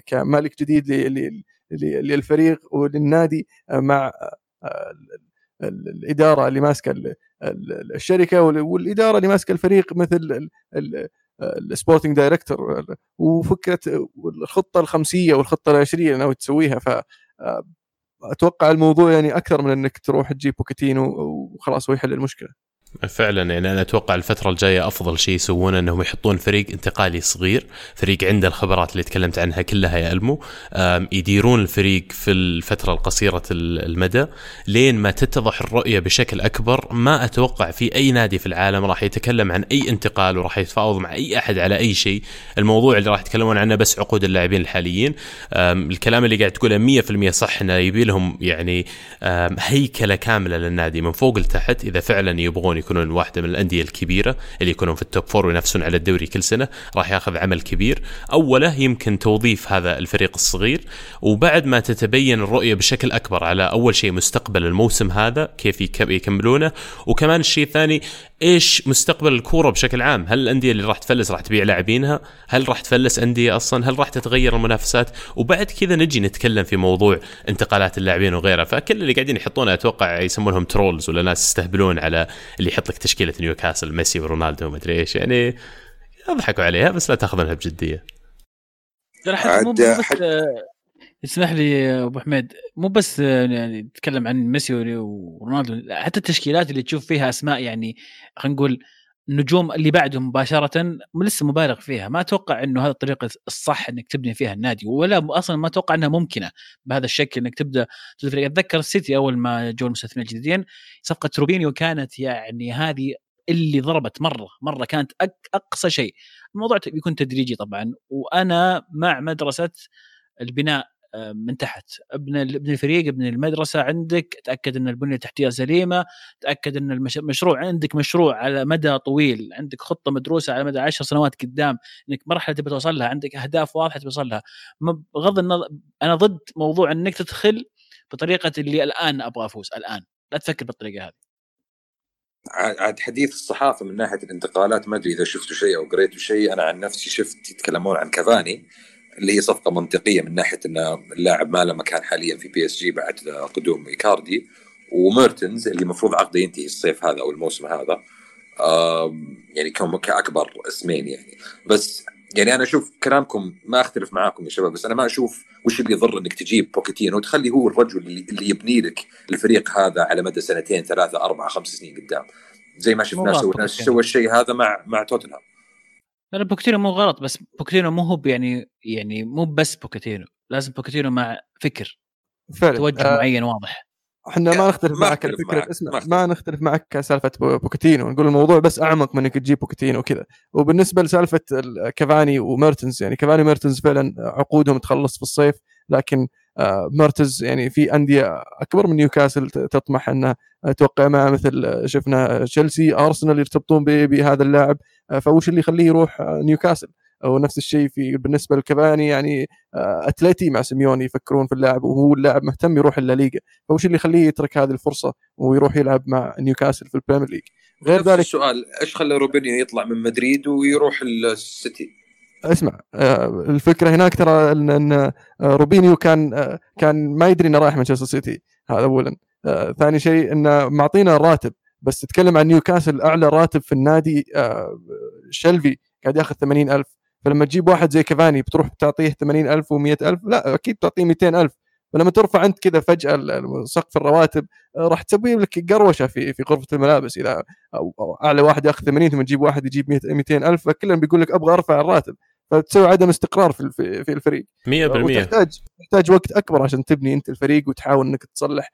كمالك جديد للفريق وللنادي مع ال- ال- الإدارة اللي ماسكة ال- ال- الشركة وال- والإدارة اللي ماسكة الفريق مثل ال- ال- ال sporting director وفكرة الخطه الخمسية والخطة العشرية اللي ناوي تسويها. ف أتوقع الموضوع يعني أكثر من إنك تروح تجيب بوتشيتينو وخلاص هو يحل المشكلة. فعلا يعني أنا أتوقع الفترة الجاية أفضل شيء يسوونه إنهم يحطون فريق انتقالي صغير، فريق عنده الخبرات اللي تكلمت عنها كلها يا ألمو، يديرون الفريق في الفترة القصيرة ال- المدى. لين ما تتضح الرؤية بشكل أكبر، ما أتوقع في أي نادي في العالم راح يتكلم عن أي انتقال وراح يتفاوض مع أي أحد على أي شيء، الموضوع اللي راح يتكلمون عنه بس عقود اللاعبين الحاليين، الكلام اللي قاعد تقوله 100% صح إنه يبي لهم يعني هيكلة كاملة للنادي من فوق لتحت. إذا فعلا يبغون يكونون واحدة من الأندية الكبيرة اللي يكونون في ال top four وينافسون على الدوري كل سنة راح ياخذ عمل كبير. أوله يمكن توظيف هذا الفريق الصغير وبعد ما تتبين الرؤية بشكل أكبر على أول شيء مستقبل الموسم هذا كيف يك- يكملونه. وكمان الشيء الثاني إيش مستقبل الكورة بشكل عام؟ هل الأندية اللي راح تفلس راح تبيع لاعبينها؟ هل راح تفلس أندية أصلا؟ هل راح تتغير المنافسات؟ وبعد كذا نجي نتكلم في موضوع انتقالات اللاعبين وغيرها. فكل اللي قاعدين يحطونه أتوقع يسمونهم trolls ولا ناس يستهبلون على اللي يحط لك تشكيلة نيوكاسل ميسي ورونالدو ومدري إيش يعني يضحكوا عليها بس لا تاخذونها بجديه ترى حتى مو بس آه، اسمح لي أبو حميد مو بس آه، يعني تتكلم عن ميسي ورونالدو حتى التشكيلات اللي تشوف فيها أسماء يعني خلينا نقول النجوم اللي بعدهم مباشرة لسه مبالغ فيها. ما أتوقع إنه هذه الطريقة الصح إنك تبني فيها النادي ولا أصلا ما أتوقع إنها ممكنة بهذا الشكل إنك تبدأ فريق أتذكر السيتي أول ما جو المستثمرين الجديدين صفقة روبينيو كانت يعني هذه اللي ضربت مرة مرة كانت أقصى شيء. الموضوع بيكون تدريجي طبعا. وأنا مع مدرسة البناء من تحت. ابن ابن الفريق ابن المدرسة عندك تأكد إن البنية التحتيه سليمة تأكد إن المش- المشروع عندك مشروع على مدى طويل عندك خطة مدروسة على مدى عشر سنوات قدام إنك مرحلة تبي توصل لها عندك أهداف واضحة تبي توصل لها. بغض النظر أنا ضد موضوع إنك تدخل بطريقة اللي الآن أبغى أفوز الآن. لا تفكر بالطريقة هذه. عاد حديث الصحافة من ناحية الانتقالات ما أدري إذا شفتوا شيء أو قريتوا شيء. أنا عن نفسي شفت يتكلمون عن كافاني. اللي هي صفقة منطقية من ناحية إن اللاعب ما له مكان حاليا في PSG بعد قدوم إيكاردي وميرتنز اللي المفروض عقده ينتهي الصيف هذا أو الموسم هذا. يعني كم كأكبر اسمين يعني. بس يعني أنا أشوف كلامكم ما أختلف معاكم يا شباب بس أنا ما أشوف وش اللي يضر إنك تجيب بوكيتينو وتخلي هو الرجل اللي, يبني لك الفريق هذا على مدى سنتين ثلاثة أربعة خمس سنين قدام. زي ما شفنا. سوى الشيء هذا مع مع توتنهام. لا بوكيتينو مو غلط بس بوكيتينو مو هو يعني يعني مو بس بوكيتينو لازم بوكيتينو مع فكر فعلا توجه آه، معين واضح. إحنا ما نختلف معك على أختلف فكره معك، اسمع ما نختلف معك سالفه بو- بوكيتينو نقول الموضوع بس أعمق من إنك تجيب بوكيتينو وكذا. وبالنسبة لسالفة ال- كافاني وميرتنز يعني كافاني وميرتنز فعلا عقودهم تخلص في الصيف لكن آه، ميرتنز يعني في أندية أكبر من نيوكاسل تطمح إنها توقع معه مثل شفنا تشيلسي أرسنال يرتبطون ب- بهذا اللاعب. فوش اللي يخليه يروح آه، نيوكاسل. ونفس الشيء في بالنسبة لكافاني يعني آه، اتلتي مع سيميوني يفكرون في اللاعب وهو اللاعب مهتم يروح الليغا فوش اللي يخليه يترك هذه الفرصة ويروح يلعب مع نيوكاسل في ال Premier League غير نفس ذلك السؤال إيش خلى روبينيو يطلع من مدريد ويروح السيتي؟ اسمع آه، الفكرة هناك ترى إن آه، روبينيو كان آه، كان ما يدري إنه رايح مانشستر سيتي هذا اولا. آه، ثاني شيء إنه معطينا الراتب. بس تتكلم عن نيوكاسل أعلى راتب في النادي آه، شلفي قاعد ياخذ 80000 فلما تجيب واحد زي كافاني بتروح تعطيه 80000 و100000 لا أكيد تعطيه 200000 فلما ترفع أنت كذا فجأة سقف الرواتب آه، راح تسوي لك قروشة في في غرفة الملابس إذا أعلى واحد ياخذ 80 ثم تجيب واحد يجيب 100 200 ألف فكلهم بيقول لك أبغى أرفع الراتب. فتسوي عدم استقرار في في, الفريق. 100% وتحتاج تحتاج وقت أكبر عشان تبني أنت الفريق وتحاول إنك تصلح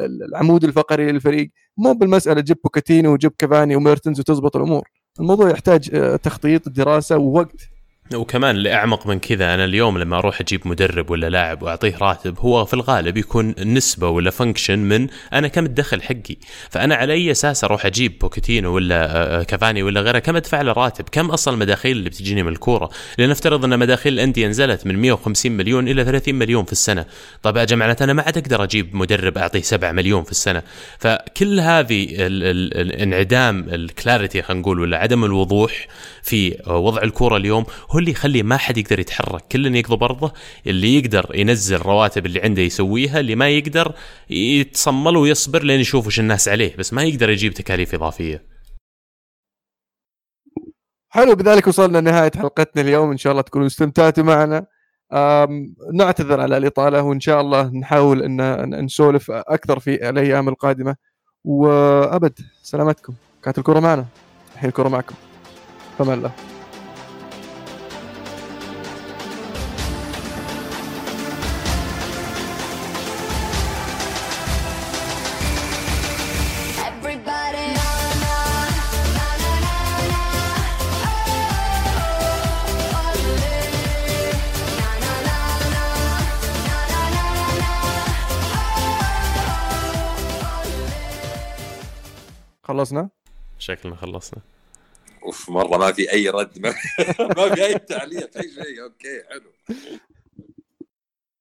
العمود الفقري للفريق مو بالمسألة جيب بوكيتينو وجيب كافاني وميرتنز وتزبط الأمور. الموضوع يحتاج آه، تخطيط دراسة ووقت. وكمان اللي اعمق من كذا أنا اليوم لما أروح أجيب مدرب ولا لاعب وأعطيه راتب هو في الغالب يكون نسبة ولا function من أنا كم الدخل حقي. فأنا على أي أساس أروح أجيب بوكيتينو ولا آه، كافاني ولا غيره؟ كم أدفع له راتب؟ كم أصلا المداخيل اللي بتجيني من الكورة؟ لنفترض أن مداخيل الأندية نزلت من 150 مليون إلى 30 مليون في السنة. طب يا جماعة أنا ما عاد أقدر أجيب مدرب أعطيه 7 مليون في السنة. فكل هذه ال- ال- الانعدام الكلاريتي خلينا نقول ولا عدم الوضوح في وضع الكورة اليوم هو اللي يخلي ما حد يقدر يتحرك. كل يقضي برضه اللي يقدر ينزل الرواتب اللي عنده يسويها اللي ما يقدر يتصمل ويصبر لين يشوف وش الناس عليه. بس ما يقدر يجيب تكاليف إضافية. حلو بذلك وصلنا لنهاية حلقتنا اليوم. إن شاء الله تكونوا استمتعتوا معنا. نعتذر على الإطالة وإن شاء الله نحاول إن نسولف أكثر في الأيام القادمة. وأبد سلامتكم. كانت الكرة معنا. الحين الكرة معكم. فما الله. خلصنا؟ شكلنا خلصنا. أوف مرة ما في أي رد ما, *laughs* ما في أي تعليق اي شيء. أوكي حلو.